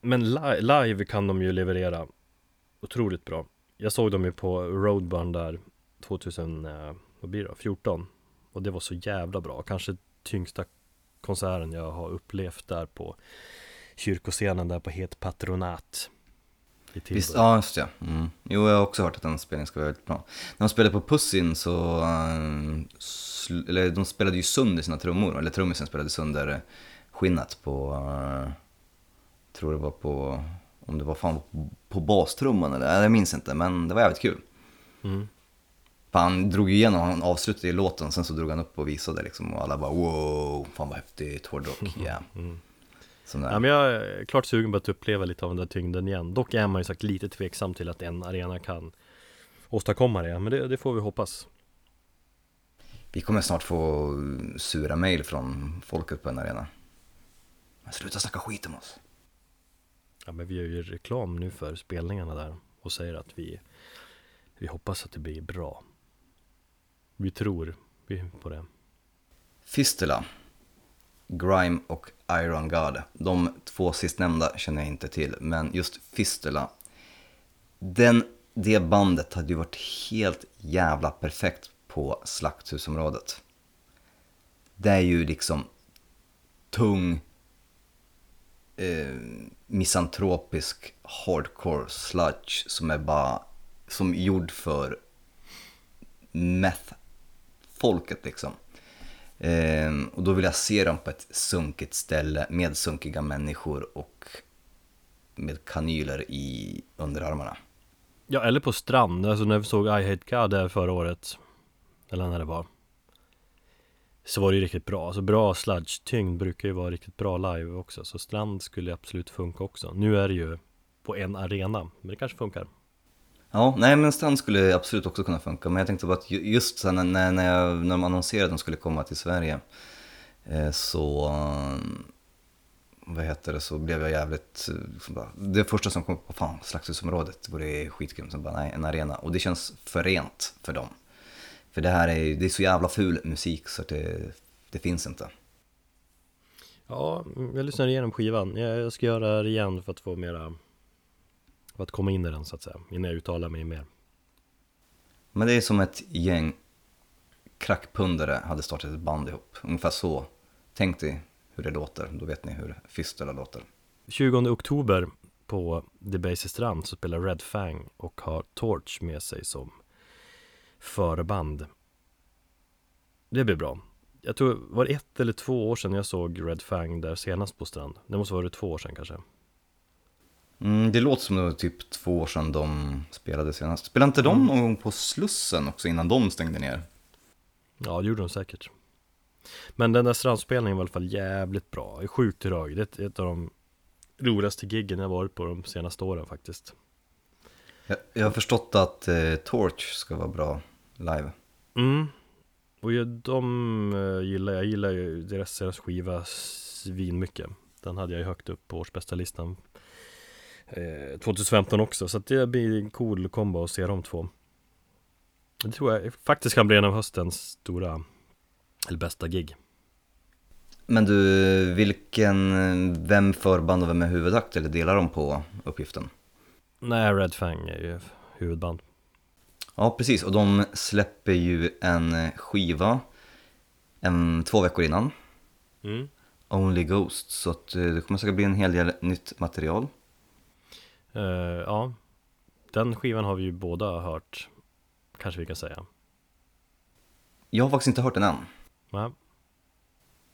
Men li live kan de ju leverera Otroligt bra jag såg dem ju på Roadburn där 2000, eh, vad blir det 14 Och det var så jävla bra, kanske tyngsta konserten jag har upplevt där på kyrkoscenen där på Het Patronat Visst, ja just det. Mm. Jo, jag har också hört att den spelningen ska vara väldigt bra. När de spelade på Pussin så, uh, eller de spelade ju sönder sina trummor, eller trummisen spelade sönder skinnet på, uh, tror det var på, om det var fan på bastrumman eller, jag minns inte, men det var jävligt kul. Mm. Han drog ju igenom, han avslutade i låten, sen så drog han upp och visade liksom och alla bara wow, fan vad häftigt, hårdrock, yeah. Mm. Ja, men jag är klart sugen på att uppleva lite av den där tyngden igen Dock är man ju sagt lite tveksam till att en arena kan åstadkomma det Men det, det får vi hoppas Vi kommer snart få sura mail från folket på en arena Men sluta snacka skit om oss Ja men vi gör ju reklam nu för spelningarna där och säger att vi Vi hoppas att det blir bra Vi tror på det Fistula Grime och Iron God. De två sistnämnda känner jag inte till, men just Fistula. Den, det bandet hade ju varit helt jävla perfekt på slakthusområdet. Det är ju liksom tung, eh, misantropisk hardcore sludge som är bara som gjord för meth-folket liksom. Ehm, och då vill jag se dem på ett sunkigt ställe med sunkiga människor och med kanyler i underarmarna. Ja, eller på strand. Alltså när vi såg I Hate God där förra året, eller när det var, så var det ju riktigt bra. Alltså bra sludge-tyngd brukar ju vara riktigt bra live också. Så strand skulle absolut funka också. Nu är det ju på en arena, men det kanske funkar. Ja, nej men Strand skulle absolut också kunna funka. Men jag tänkte bara att just så när, när, när, jag, när de annonserade att de skulle komma till Sverige eh, så, vad heter det, så blev jag jävligt, eh, bara, det första som kom på, fan Slakthusområdet vore skitgrymt, Så bara, nej, en arena. Och det känns för rent för dem. För det här är, det är så jävla ful musik så att det, det finns inte. Ja, jag lyssnar igenom skivan. Jag ska göra det igen för att få mera för att komma in i den så att säga, innan jag uttalar mig mer. Men det är som ett gäng krackpundare hade startat ett band ihop. Ungefär så. Tänk dig hur det låter, då vet ni hur Fistula låter. 20 oktober på The Base Strand så spelar Red Fang och har Torch med sig som förband. Det blir bra. Jag tror, var det ett eller två år sedan jag såg Red Fang där senast på Strand? Det måste vara två år sedan kanske. Mm, det låter som det var typ två år sedan de spelade senast. Spelade inte de mm. någon gång på Slussen också innan de stängde ner? Ja, det gjorde de säkert. Men den där strandspelningen var i alla fall jävligt bra. Sjukt drag. Det är ett av de roligaste giggen jag varit på de senaste åren faktiskt. Jag, jag har förstått att eh, Torch ska vara bra live. Mm. Och jag, de eh, gillar, jag gillar ju deras senaste skiva svin mycket. Den hade jag ju högt upp på årsbästa listan 2015 eh, också så det blir en cool kombo att se de två Det tror jag faktiskt kan bli en av höstens stora eller bästa gig Men du, vilken, vem förband och vem är huvudakt eller delar de på uppgiften? Nej, Red Fang är ju huvudband Ja, precis och de släpper ju en skiva en, två veckor innan mm. Only Ghost, så att eh, det kommer säkert bli en hel del nytt material Uh, ja, den skivan har vi ju båda hört, kanske vi kan säga. Jag har faktiskt inte hört den än. Nej.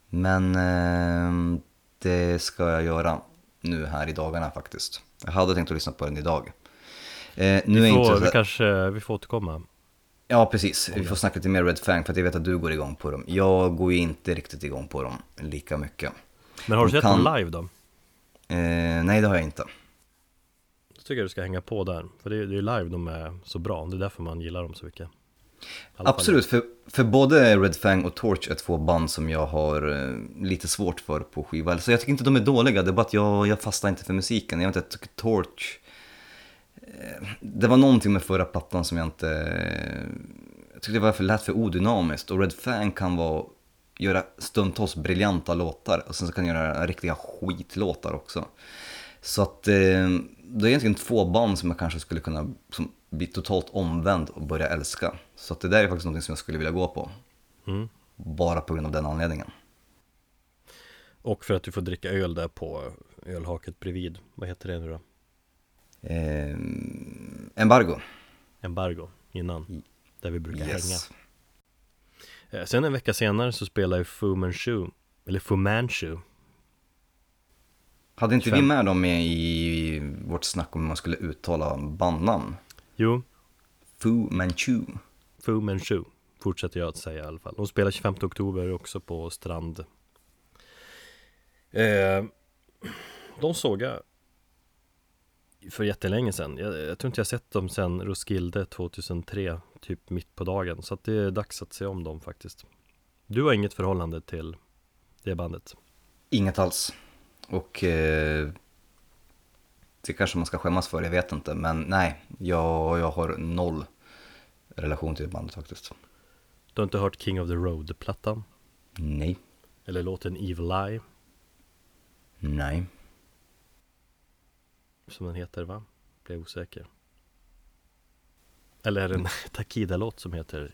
Men uh, det ska jag göra nu här i dagarna faktiskt. Jag hade tänkt att lyssna på den idag. Uh, nu vi, får, inte... vi kanske, vi får återkomma. Ja, precis. Vi får snacka lite mer Red Fang för att jag vet att du går igång på dem. Jag går ju inte riktigt igång på dem lika mycket. Men har du sett kan... dem live då? Eh, nej, det har jag inte tycker jag du ska hänga på där För det är, det är live de är så bra, det är därför man gillar dem så mycket. Absolut, för, för både Red Fang och Torch är två band som jag har eh, lite svårt för på skiva. Så jag tycker inte de är dåliga, det är bara att jag, jag fastnar inte för musiken. Jag vet inte, jag tycker Torch... Eh, det var någonting med förra plattan som jag inte... Eh, jag tyckte det var för lät för odynamiskt och Red Fang kan vara, göra stundtals briljanta låtar och sen så kan den göra riktiga skitlåtar också. Så att eh, det är egentligen två band som jag kanske skulle kunna som, bli totalt omvänd och börja älska. Så att det där är faktiskt något som jag skulle vilja gå på. Mm. Bara på grund av den anledningen. Och för att du får dricka öl där på ölhaket bredvid. Vad heter det nu då? Eh, embargo. Embargo innan. Där vi brukar Yes. hänga. Eh, Sen en vecka senare så spelar ju Fu Manchu. Eller Fu Manchu. Hade inte vi Fem. med dem i vårt snack om hur man skulle uttala bandnamn? Jo, Fu Manchu. Fu Manchu. Fortsätter jag att säga i alla fall. De spelar 25 oktober också på Strand. Eh, de såg jag för jättelänge sedan. Jag, jag tror inte jag sett dem sedan Roskilde 2003, typ mitt på dagen. Så att det är dags att se om dem faktiskt. Du har inget förhållande till det bandet? Inget alls. Och eh, det kanske man ska skämmas för, jag vet inte. Men nej, jag, jag har noll relation till bandet faktiskt. Du har inte hört King of the Road-plattan? Nej, Eller låten Evil Eye, nej. Som den heter va? Blir jag osäker. Eller är det en Takida-låt som heter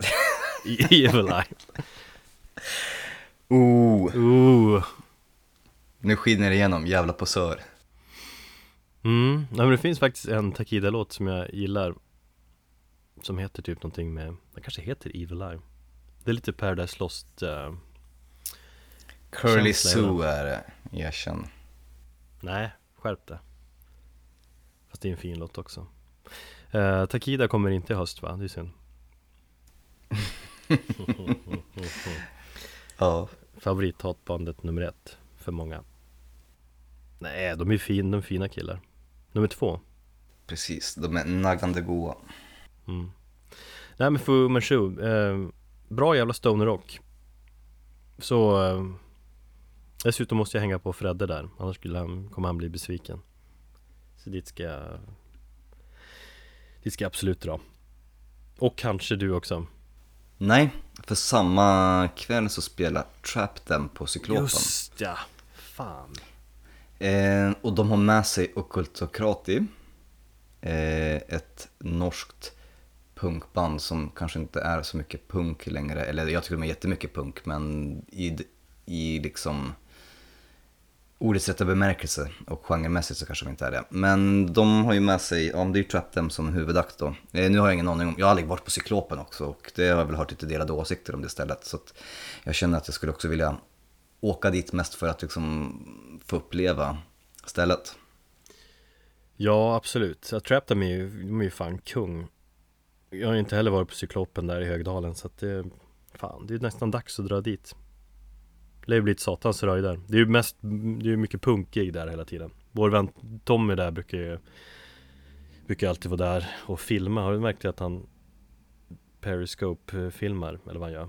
Evil Eye? Oh, Ooh. nu skiner det igenom, jävla posör. Mm, nej, men det finns faktiskt en Takida-låt som jag gillar Som heter typ någonting med, den kanske heter Evil Eye Det är lite Paradise Lost uh, Curly Sue är det, jag känner. Nej, skärp det Fast det är en fin låt också Eh, Takida kommer inte i höst va? Det är synd Ja, Favorithatbandet nummer ett för många Nej, de är fin, de är fina killar Nummer två precis. De är naggande goa. mm. Nej men Fu Manchu, eh, bra jävla stonerrock Så eh, Dessutom måste jag hänga på Fredde där, annars skulle han, kommer han bli besviken Så dit ska jag Dit ska jag absolut dra. Och kanske du också. Nej, för samma kväll så spelar Trap Them på Cyklopen. Just ja, fan. Eh, och de har med sig Occultocrati, eh, ett norskt punkband som kanske inte är så mycket punk längre, eller jag tycker de är jättemycket punk, men i, i liksom ordets rätta bemärkelse och genremässigt så kanske de inte är det. Men de har ju med sig, ja det är ju Trap Them som huvudakt då. Eh, nu har jag ingen aning om, jag har aldrig varit på Cyklopen också och det har jag väl hört lite delade åsikter om det stället. Så att jag känner att jag skulle också vilja åka dit mest för att liksom få uppleva stället. Ja, absolut. Ja, Trap Them är ju, de är ju fan kung. Jag har inte heller varit på Cyklopen där i Högdalen så att det, fan, det är nästan dags att dra dit. Det lär ju bli ett satans röj där. Det är ju mest, det är ju mycket punkig där hela tiden. Vår vän Tommy där brukar ju, brukar alltid vara där och filma. Har du märkt att han Periscope-filmar, eller vad han gör?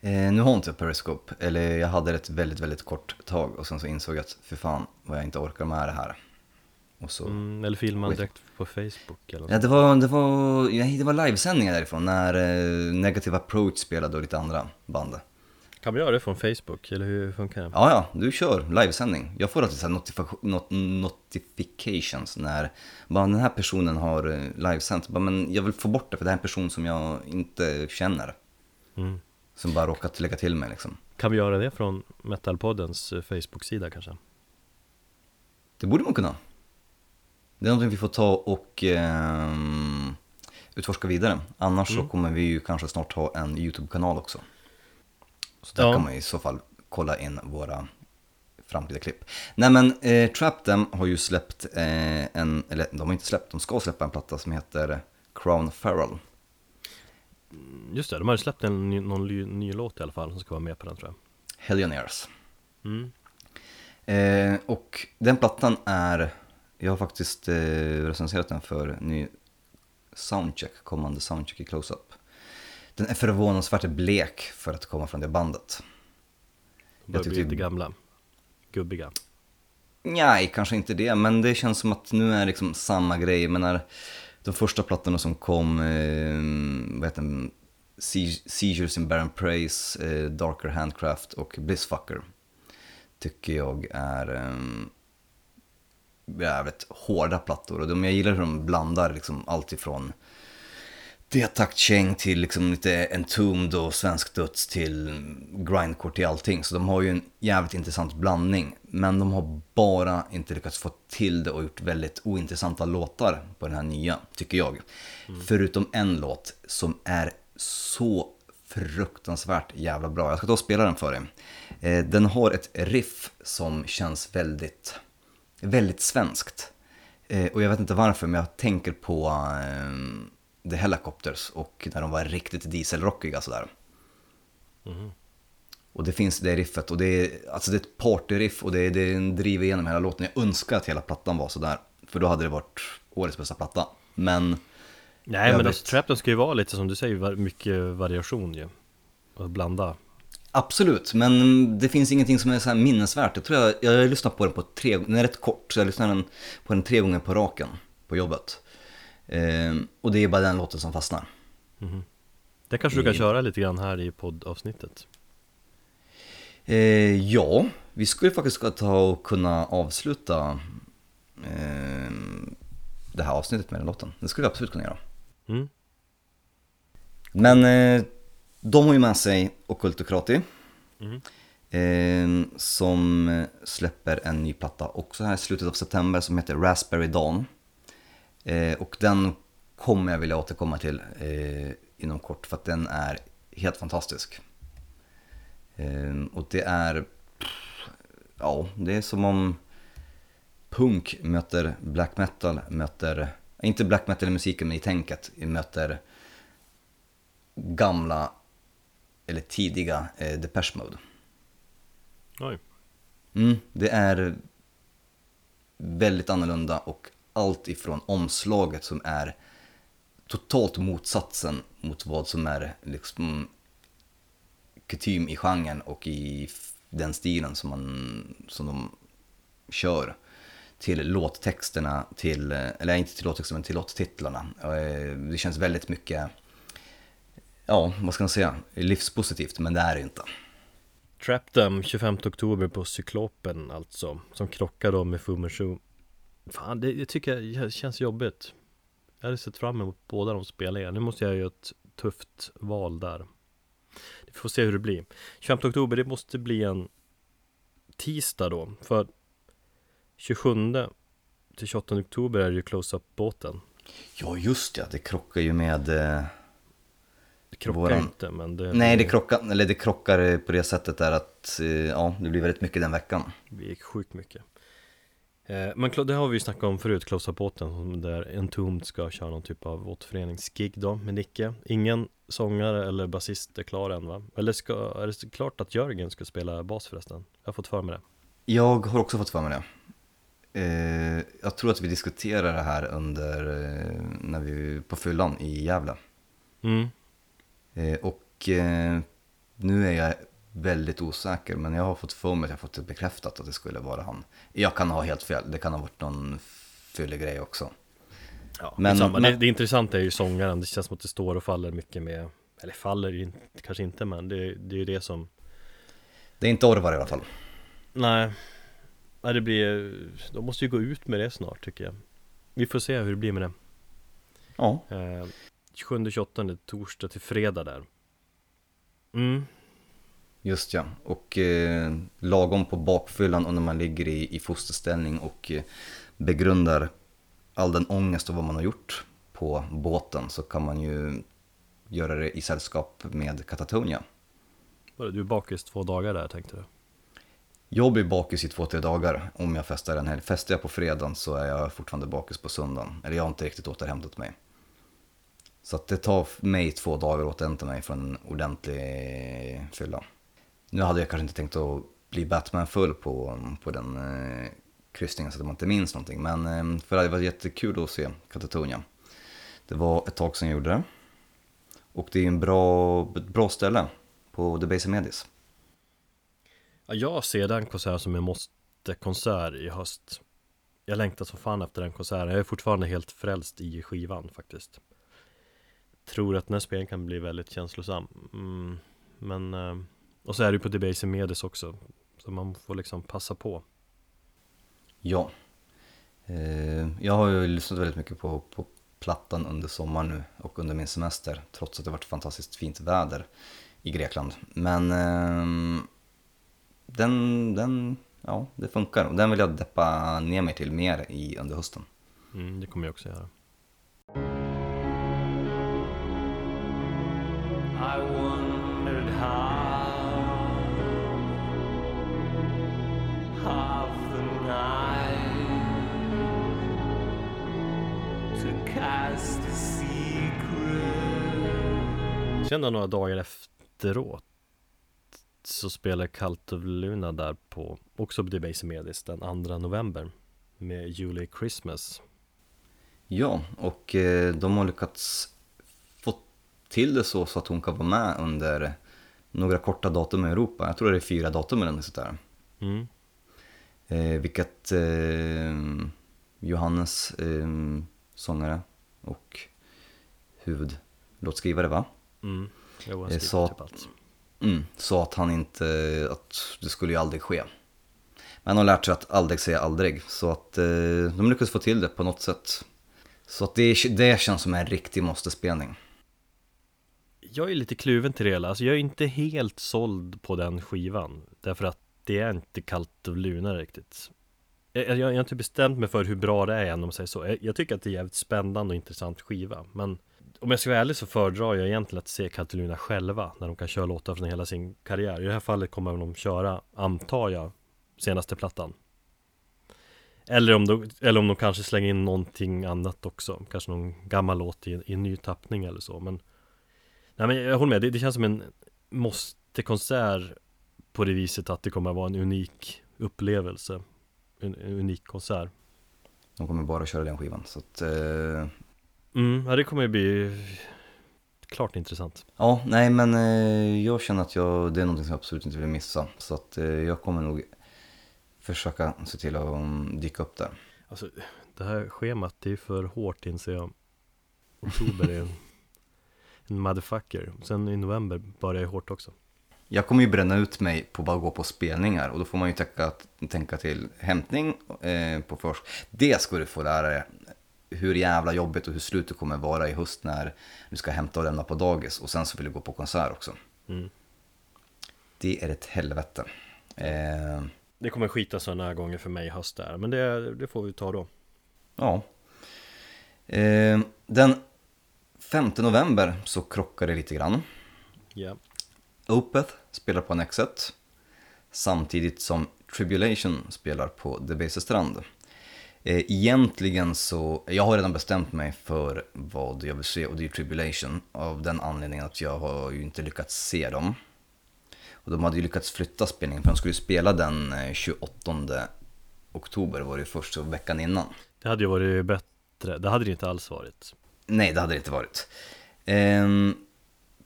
Eh, nu har inte jag Periscope, eller jag hade det ett väldigt, väldigt kort tag och sen så insåg jag att för fan vad jag inte orkar med det här. Och så, Mm, eller Skit. direkt på Facebook eller ja det var, det var, det var livesändningar därifrån när eh, Negative Approach spelade och lite andra band. Kan vi göra det från Facebook, eller hur funkar det? Ja, ja, du kör livesändning. Jag får alltid så notifi- not notifications när bara, den här personen har eh, livesänt. Bara, Men jag vill få bort det för det här är en person som jag inte känner. Mm. Som bara råkat lägga till mig liksom. Kan vi göra det från Metalpoddens eh, Facebook-sida kanske? Det borde man kunna. Det är någonting vi får ta och ehm, utforska vidare. Annars så Mm. kommer vi ju kanske snart ha en YouTube-kanal också. Så där Ja. kan man i så fall kolla in våra framtida klipp. Nej men eh, Trap Them har ju släppt eh, en, eller de har inte släppt, de ska släppa en platta som heter Crown Feral. Just det, de har ju släppt en ny, någon ny, ny låt i alla fall som ska vara med på den tror jag Hellionaires. mm. Eh, och den plattan är, jag har faktiskt eh, recenserat den för ny soundcheck, kommande soundcheck i close-up. Den är förvånansvärt blek för att komma från det bandet. De börjar bli tyckte- lite gamla. Gubbiga. Nej, kanske inte det, men det känns som att nu är liksom samma grej. Jag menar, de första plattorna som kom, eh, vad heter den? Se- Seizures in Barren Praise, eh, Darker Handcraft och Blissfucker. Tycker jag är eh, jävligt hårda plattor. Och de, jag gillar hur de blandar liksom allt ifrån D-taktkäng till liksom lite entombed och svensk döds till grindcore till allting. Så de har ju en jävligt intressant blandning. Men de har bara inte lyckats få till det och gjort väldigt ointressanta låtar på den här nya, tycker jag. Förutom en låt som är så fruktansvärt jävla bra. Jag ska ta och spela den för dig. Eh, den har ett riff som känns väldigt, väldigt svenskt. Eh, och jag vet inte varför, men jag tänker på ehm, The Helicopters och när de var riktigt dieselrockiga sådär. Och det finns det riffet och det är, alltså det är ett partyriff och det, det driver igenom hela låten. Jag önskar att hela plattan var sådär, för då hade det varit årets bästa platta. Men Nej men Övrigt. alltså, Trapton ska ju vara lite som du säger, mycket variation ju. Och blanda. absolut, men det finns ingenting som är så här minnesvärt. Jag tror jag, jag har lyssnat på den på tre, den är rätt kort, så jag lyssnade den på den tre gånger på raken på jobbet. Ehm, och det är bara den låten som fastnar. Det kanske du kan I- köra lite grann här i poddavsnittet. Eh, ja, vi skulle faktiskt ta och kunna avsluta eh, det här avsnittet med den låten. Det skulle vi absolut kunna göra. Mm. Men eh, de har ju med sig Occultocrati. Mm. Eh, som släpper en ny platta också här i slutet av september som heter Raspberry Dawn. Eh, och den kommer jag vilja återkomma till eh, inom kort för att den är helt fantastisk. Eh, och det är, ja, det är som om punk möter black metal, möter, inte black metal i musiken men i tänket, möter gamla eller tidiga eh, Depeche Mode. Oj. Mm, det är väldigt annorlunda och allt ifrån omslaget som är totalt motsatsen mot vad som är liksom kutym i genren och i den stilen som, man, som de kör. Till låttexterna, till, eller inte till låttexterna men till låttitlarna. Eh, det känns väldigt mycket, ja vad ska man säga, livspositivt men det är det inte. Trap Them 25 oktober på Cyklopen alltså Som krockar då med Fu Fan det, det tycker jag känns jobbigt. Jag hade sett fram emot båda de spelningarna. Nu måste jag göra ett tufft val där. Vi får se hur det blir. 25 oktober det måste bli en Tisdag då. För 27 till 28 oktober är det ju Close Up båten Ja just ja, det krockar ju med eh, Det krockar Våran- inte men det Nej, det krockar, eller det krockar på det sättet där att eh, ja, det blir väldigt mycket den veckan. Vi gick sjukt mycket Men Clo- det har vi ju snackat om förut, Close Up-båten som Där Entombed ska köra någon typ av återföreningsgig då med Nicke Ingen sångare eller basist är klar än va? Eller ska, är det klart att Jörgen ska spela bas förresten? Jag har fått för mig det Jag har också fått för mig det. Eh, jag tror att vi diskuterade det här under, eh, när vi på fyllan i Gävle. mm. Eh, och eh, nu är jag väldigt osäker, men jag har fått för mig att jag fått det bekräftat att det skulle vara han. Jag kan ha helt fel, det kan ha varit någon fyllig grej också. Ja, Men- men, det, det intressanta är ju sångaren. Det känns som att det står och faller mycket med Eller faller kanske inte men det, det är ju det som Det är inte Orvar i alla fall. Nej. Nej det blir De måste ju gå ut med det snart tycker jag. Vi får se hur det blir med det. Ja, Eh, 27-28 torsdag till fredag där. Mm, Just ja, och eh, lagom på bakfyllan och när man ligger i, i fosterställning och eh, begrundar all den ångest och vad man har gjort på båten så kan man ju göra det i sällskap med Katatonia. Vadå, du bakis två dagar där tänkte du? Jag blir bakis i två, tre dagar om jag festar en helg. Festar jag på fredagen så är jag fortfarande bakis på söndagen. Eller jag har inte riktigt återhämtat mig. Så det tar mig två dagar att återhämta mig från en ordentlig fylla. Nu hade jag kanske inte tänkt att bli Batman full på, på den eh, kryssningen så att man inte minns någonting. Men eh, för det var jättekul att se Katatonia. Det var ett tag sedan jag gjorde det. Och det är en bra, ett bra ställe på The Base Medis. Ja, jag ser den konserten som en måste-konsert i höst Jag längtar så fan efter den konserten Jag är fortfarande helt frälst i skivan faktiskt Tror att den här spelningen kan bli väldigt känslosam mm, Men eh, och så är det ju på Debase Medis också Så man får liksom passa på Ja. Eh, Jag har ju lyssnat väldigt mycket på, på plattan under sommaren nu och under min semester. Trots att det varit fantastiskt fint väder i Grekland. Men ehm, den, den, ja det funkar. Och den vill jag deppa ner mig till mer i under hösten. mm, Det kommer jag också göra Sen då några dagar efteråt Så spelar Cult of Luna där på Också på Debase Medis den 2 november Med Julie Christmas Ja, och eh, de har lyckats få till det så, så att hon kan vara med under några korta datum i Europa. Jag tror det är fyra datum eller något sånt där. mm. Eh, vilket eh, Johannes, eh, sångare och huvudlåtskrivare va? Mm. Eh, skrivit så- typ allt Mm, sa att han inte, att det skulle ju aldrig ske. Men han har lärt sig att aldrig säga aldrig, så att eh, de lyckades få till det på något sätt. Så att det, det känns som en riktig måste-spelning. Jag är lite kluven till det hela, alltså jag är inte helt såld på den skivan Därför att det är inte kallt och luna riktigt jag, jag, jag har inte bestämt mig för hur bra det är än om man säger så jag, jag tycker att det är jävligt spännande och intressant skiva Men om jag ska vara ärlig så föredrar jag egentligen att se Kallt själva När de kan köra låtar från hela sin karriär. I det här fallet kommer de köra, antar jag, senaste plattan. Eller om, de, eller om de kanske slänger in någonting annat också. Kanske någon gammal låt i, i en ny tappning eller så. Men Nej men jag håller med, det, det känns som en måste-konsert På det viset att det kommer att vara en unik upplevelse. En, en unik konsert. De kommer bara köra den skivan. Så att, eh, Mm, ja det kommer ju bli Klart intressant ja, nej men eh, jag känner att jag, det är någonting som jag absolut inte vill missa. Så att eh, jag kommer nog försöka se till att um, dyka upp där. Alltså det här schemat det är för hårt inser jag Oktober är en, en motherfucker Sen i november börjar det hårt också Jag kommer ju bränna ut mig på bara gå på spelningar och då får man ju tänka, tänka till hämtning eh, på först. Det ska du få lära dig hur jävla jobbigt och hur slut det kommer vara i höst när du ska hämta och lämna på dagis och sen så vill du gå på konsert också. mm. Det är ett helvete. Eh, Det kommer skita sådana gånger för mig i höst där Men det, det får vi ta då ja. Eh, den 5 november så krockar det lite grann. Ja Opeth spelar på Annexet samtidigt som Tribulation spelar på The Base Strand. Eh, Egentligen så, jag har redan bestämt mig för vad jag vill se och det är Tribulation av den anledningen att jag har ju inte lyckats se dem. Och de hade ju lyckats flytta spelningen för de skulle ju spela den eh, 28 oktober var det först så veckan innan. Det hade ju varit bättre Det hade det inte alls varit Nej, det hade det inte varit. Ehm,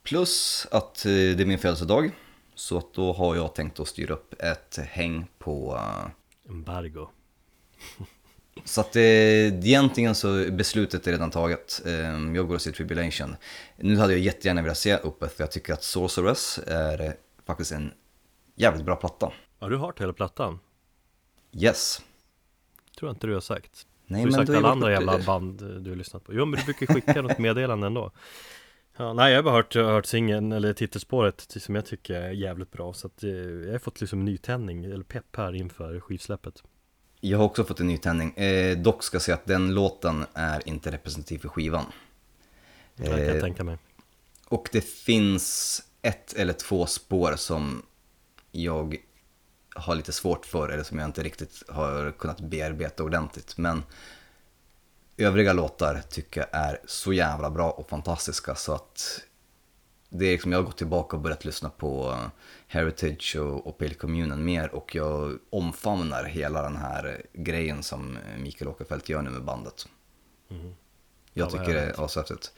plus att eh, det är min födelsedag. Så att då har jag tänkt att styra upp ett häng på... eh, Embargo så att eh, egentligen så beslutet är redan taget. Ehm, jag går och ser Tribulation. Nu hade jag jättegärna velat se Uppeth för jag tycker att Sorceress är eh, faktiskt en jävligt bra platta. Har du hört hela plattan? Yes. Tror inte du har sagt Nej, Du har men sagt alla andra jävla band eh, du har lyssnat på Jo men du brukar skicka något meddelande ändå ja, Nej jag har bara hört, hört singeln eller titelspåret som jag tycker är jävligt bra Så att eh, jag har fått liksom nytändning eller pepp här inför skivsläppet Jag har också fått en ny tändning. Eh, dock ska jag säga att den låten är inte representativ för skivan. Kan jag Eh, tänka mig Och det finns ett eller två spår som jag har lite svårt för eller som jag inte riktigt har kunnat bearbeta ordentligt. Men övriga låtar tycker jag är så jävla bra och fantastiska så att det är liksom, jag har gått tillbaka och börjat lyssna på eh, Heritage och, och Pale Communion mer och jag omfamnar hela den här grejen som Mikael Åkerfeldt gör nu med bandet. Mhm. Jag Ja, tycker det är ashäftigt.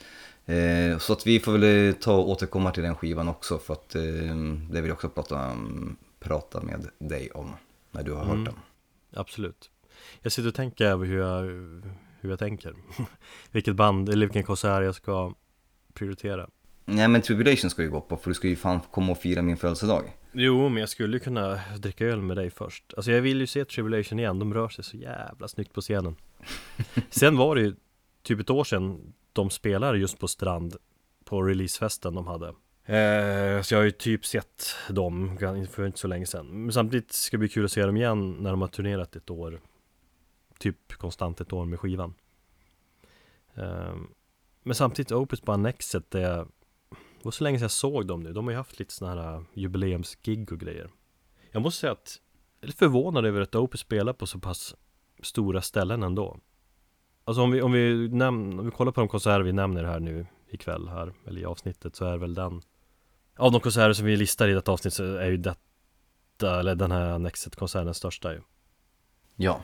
Eh, så att vi får väl eh, ta och återkomma till den skivan också för att eh, det vill jag också prata, prata med dig om när du har Mm. hört den. Absolut Jag sitter och tänker över hur jag, hur jag tänker Vilket band, eller vilken konsert jag ska prioritera Nej men Tribulation ska ju gå på för du ska ju fan komma och fira min födelsedag. Jo, men jag skulle ju kunna dricka öl med dig först. Alltså jag vill ju se Tribulation igen, de rör sig så jävla snyggt på scenen. Sen var det ju typ ett år sedan de spelade just på Strand På releasefesten de hade. Eh, Så jag har ju typ sett dem för inte så länge sedan. Men samtidigt ska det bli kul att se dem igen när de har turnerat ett år. Typ konstant ett år med skivan. Eh, Men samtidigt Opus på Annexet är det var så länge sedan jag såg dem nu. De har ju haft lite sådana här jubileumsgig och grejer. Jag måste säga att jag är lite förvånad över att Opus spelar på så pass stora ställen ändå. Alltså om vi, om vi, näm- om vi kollar på de konserter vi nämner här nu ikväll här, eller i avsnittet, så är väl den Av de konserter som vi listar i detta avsnitt så är ju detta, eller den här Nexet-konserten största ju. Ja.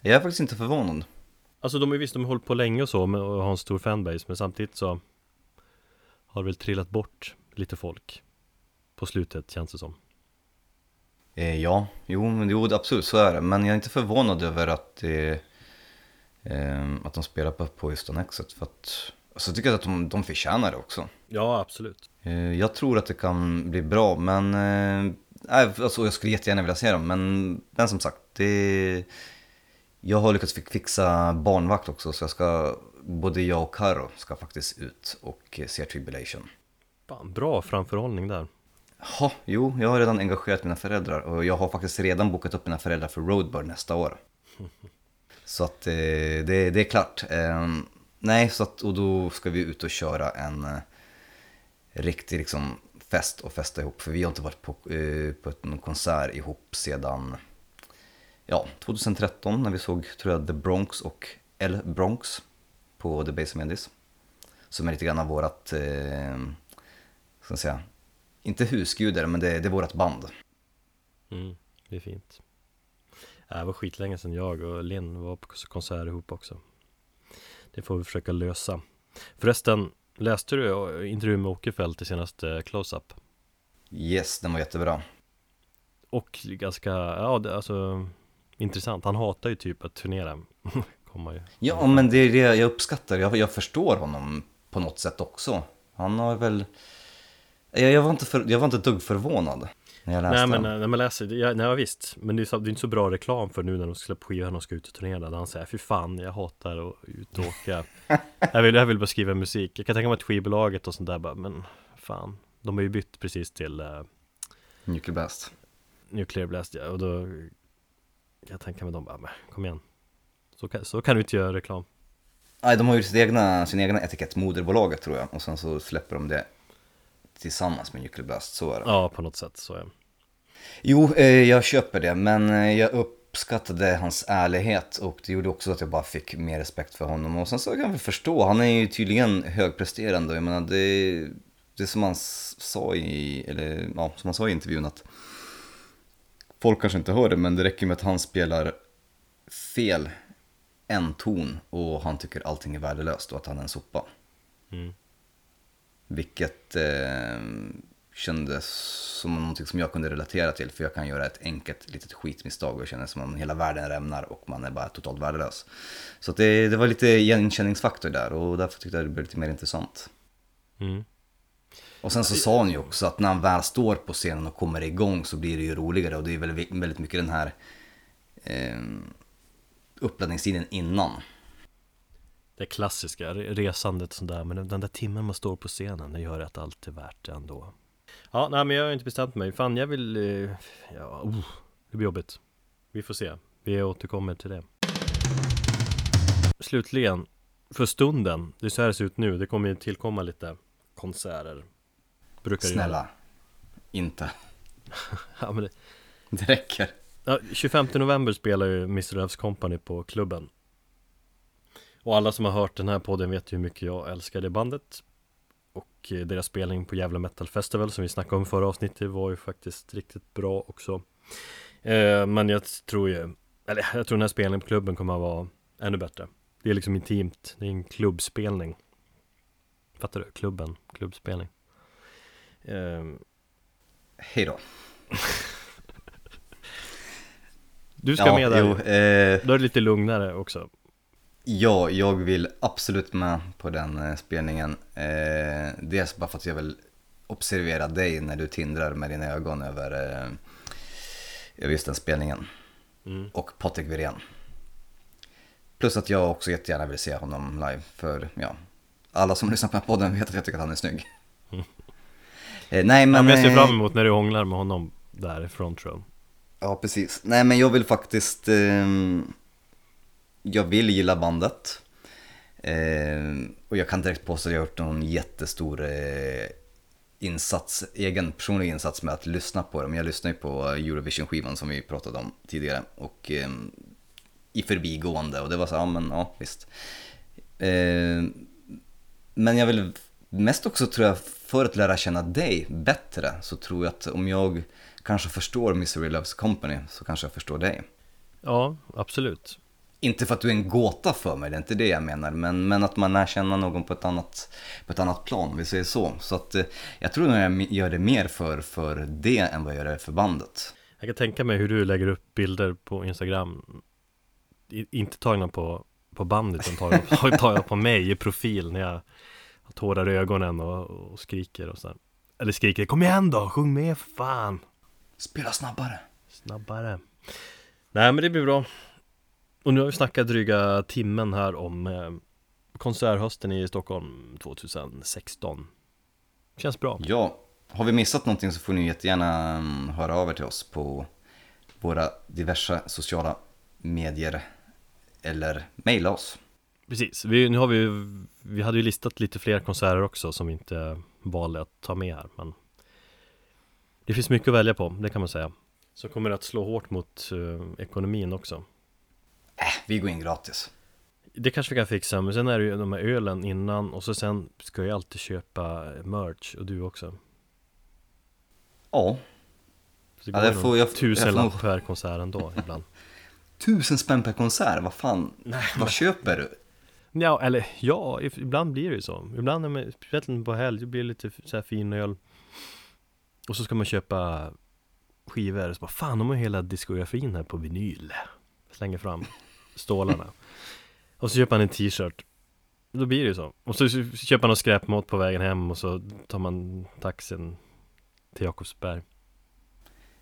Jag är faktiskt inte förvånad. Alltså de är visst, de har hållit på länge och så och har en stor fanbase, men samtidigt så har väl trillat bort lite folk på slutet känns det som. Eh, ja, jo, men jo, absolut så är det. Men jag är inte förvånad över att, det, eh, att de spelar på, på just Annexet. För att, alltså, jag tycker att de, de förtjänar det också. Ja, absolut. Eh, Jag tror att det kan bli bra, men eh, nej, alltså, jag skulle jättegärna vilja se dem. Men, men som sagt, det, jag har lyckats fi- fixa barnvakt också, så jag ska, både jag och Karo ska faktiskt ut och eh, se Tribulation. Fan, bra framförhållning där. Ja, jo, jag har redan engagerat mina föräldrar och jag har faktiskt redan bokat upp mina föräldrar för Roadburn nästa år. Så att eh, det, det är klart. Eh, nej, så att, och då ska vi ut och köra en eh, riktig liksom, fest och festa ihop. För vi har inte varit på, på någon konsert ihop sedan ja, 2013 när vi såg, tror jag, The Bronx och El Bronx på The Base Medis. Som är lite grann av vårat, eh, ska säga, inte husgudar, men det, det är vårt band. Mm, det är fint. Äh, Det var skitlänge sedan jag och Linn var på konsert ihop också. Det får vi försöka lösa. Förresten, läste du eh, intervjun med Åkerfeldt i senaste close-up? Yes, den var jättebra. Och ganska, ja det, alltså intressant. Han hatar ju typ att turnera. Kommer ju. Ja, men det är det jag uppskattar. Jag, jag förstår honom på något sätt också. Han har väl... Jag, jag, var, inte för, jag var inte ett dugg förvånad när jag läste Nej men den. när man läser, det- ja, nej visst Men det är, så, det är inte så bra reklam för nu när de ska släppa skivan och ska ut och turnera Där han säger fy fan jag hatar att ut och åka jag, vill, jag vill bara skriva musik Jag kan tänka mig att skivbolaget och sånt där bara Men fan De har ju bytt precis till uh, Nuclear Blast. Nuclear Blast ja, och då Jag tänka mig de bara men kom igen så kan, så kan du inte göra reklam Nej, de har ju sin egna, sin egna etikett, moderbolaget tror jag. Och sen så släpper de det tillsammans med Nuclear Blast, så är det. Ja på något sätt så är Jo, eh, jag köper det, men eh, jag uppskattade hans ärlighet och det gjorde också att jag bara fick mer respekt för honom. Och sen så kan jag väl förstå, han är ju tydligen högpresterande. Jag menar, det, det som han sa i, eller ja, som han sa i intervjun att folk kanske inte hör det, men det räcker med att han spelar fel en ton och han tycker allting är värdelöst och att han är en sopa. mm. Vilket eh, kändes som någonting som jag kunde relatera till. För jag kan göra ett enkelt litet skitmisstag och jag känner som om hela världen rämnar och man är bara totalt värdelös. Så det, det var lite igenkänningsfaktor där och därför tyckte jag det blev lite mer intressant. Mm. Och sen så sa han ju också att när han väl står på scenen och kommer igång så blir det ju roligare och det är väldigt, väldigt mycket den här eh, uppladdningstiden innan. Det klassiska, re- resandet och sånt där Men den där timmen man står på scenen Det gör att allt är värt det ändå Ja, nej men jag har inte bestämt mig Fan jag vill eh, Ja, oh, det blir jobbigt Vi får se Vi återkommer till det Slutligen För stunden Det är så här det ser ut nu Det kommer ju tillkomma lite konserter Brukar det göra. Snälla, inte. Ja, men det, Det räcker. Ja, 25 november spelar ju Mr. Loves Company på klubben Och alla som har hört den här podden vet ju hur mycket jag älskar det bandet Och eh, deras spelning på Jävla Metal Festival som vi snackade om förra avsnittet var ju faktiskt riktigt bra också eh, Men jag tror ju Eller jag tror den här spelningen på klubben kommer att vara ännu bättre Det är liksom intimt, det är en klubbspelning Fattar du? Klubben, klubbspelning Ehm, Hej då. Du ska med där, jo, eh, då är det lite lugnare också ja, jag vill absolut med på den eh, spelningen. Eh, dels bara för att jag vill observera dig när du tindrar med dina ögon över, eh, över just den spelningen. mm. och Patrik Wirén. Plus att jag också jättegärna vill se honom live, för ja, alla som lyssnar på den här podden vet att jag tycker att han är snygg. Eh, nej Ja, men... jag ser eh, fram emot när du hånglar med honom där i front row Ja, precis. Nej men jag vill faktiskt... Eh, jag vill gilla bandet. Eh, och jag kan direkt påstå att jag har gjort någon jättestor eh, insats, egen personlig insats med att lyssna på dem. Jag lyssnar ju på Eurovision-skivan som vi pratade om tidigare. Och eh, i förbigående och det var så, ja men ja visst. Ehm, men jag vill mest också tror jag, för att lära känna dig bättre så tror jag att om jag kanske förstår Misery Loves Company så kanske jag förstår dig. Ja, absolut Inte för att du är en gåta för mig, det är inte det jag menar, men, men att man lär känna någon på ett annat, på ett annat plan, om vi säger så. Så att eh, jag tror nog jag gör det mer för, för det än vad jag gör det för bandet. Jag kan tänka mig hur du lägger upp bilder på Instagram I, Inte tagna på, på bandet utan tagna, tagna på mig i profil när jag har tårar i ögonen och, och skriker och så. Eller skriker 'Kom igen då, sjung med fan' Spela snabbare. Snabbare. Nej men det blir bra. Och nu har vi snackat dryga timmen här om eh, Konserthösten i Stockholm 2016 Känns bra. Ja, har vi missat någonting så får ni jättegärna mm, höra av er till oss på våra diverse sociala medier eller mejla oss. Precis, vi, nu har vi Vi hade ju listat lite fler konserter också som vi inte valde att ta med här men Det finns mycket att välja på, det kan man säga. Så kommer det att slå hårt mot eh, ekonomin också? Äh, vi går in gratis. Det kanske vi kan fixa, men sen är det ju de här ölen innan och så sen ska jag alltid köpa merch och du också. Ja, Så det Ja, går det ju får någon jag- tusen jag får- lapp per konsert ändå ibland. Tusen spänn per konsert, vad fan, vad köper du? Ja, eller ja, ibland blir det ju så. Ibland speciellt på helg, det blir lite så här fin öl Och så ska man köpa skivor, så bara fan de har hela diskografin här på vinyl. Slänger fram stålarna. Och så köper man en t-shirt. Då blir det ju så. Och så köper man någon skräpmat på vägen hem och så tar man taxin till Jakobsberg.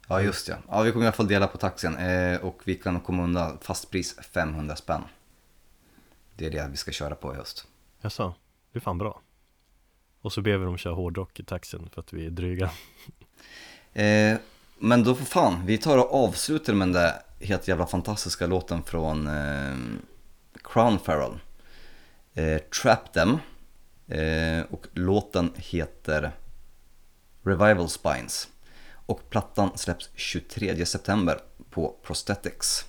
Ja just ja, ja vi kommer i alla fall dela på taxin eh, och vi kan komma undan fastpris 500 spänn. Det är det vi ska köra på i höst. Jaså, det är fan bra och så ber vi dem köra hårdrock i taxin för att vi är dryga Eh, men då för fan, vi tar och avslutar med den där helt jävla fantastiska låten från eh, Crown Feral Eh, Trap Them. Eh, och låten heter Revival Spines. Och plattan släpps 23 september på Prosthetics.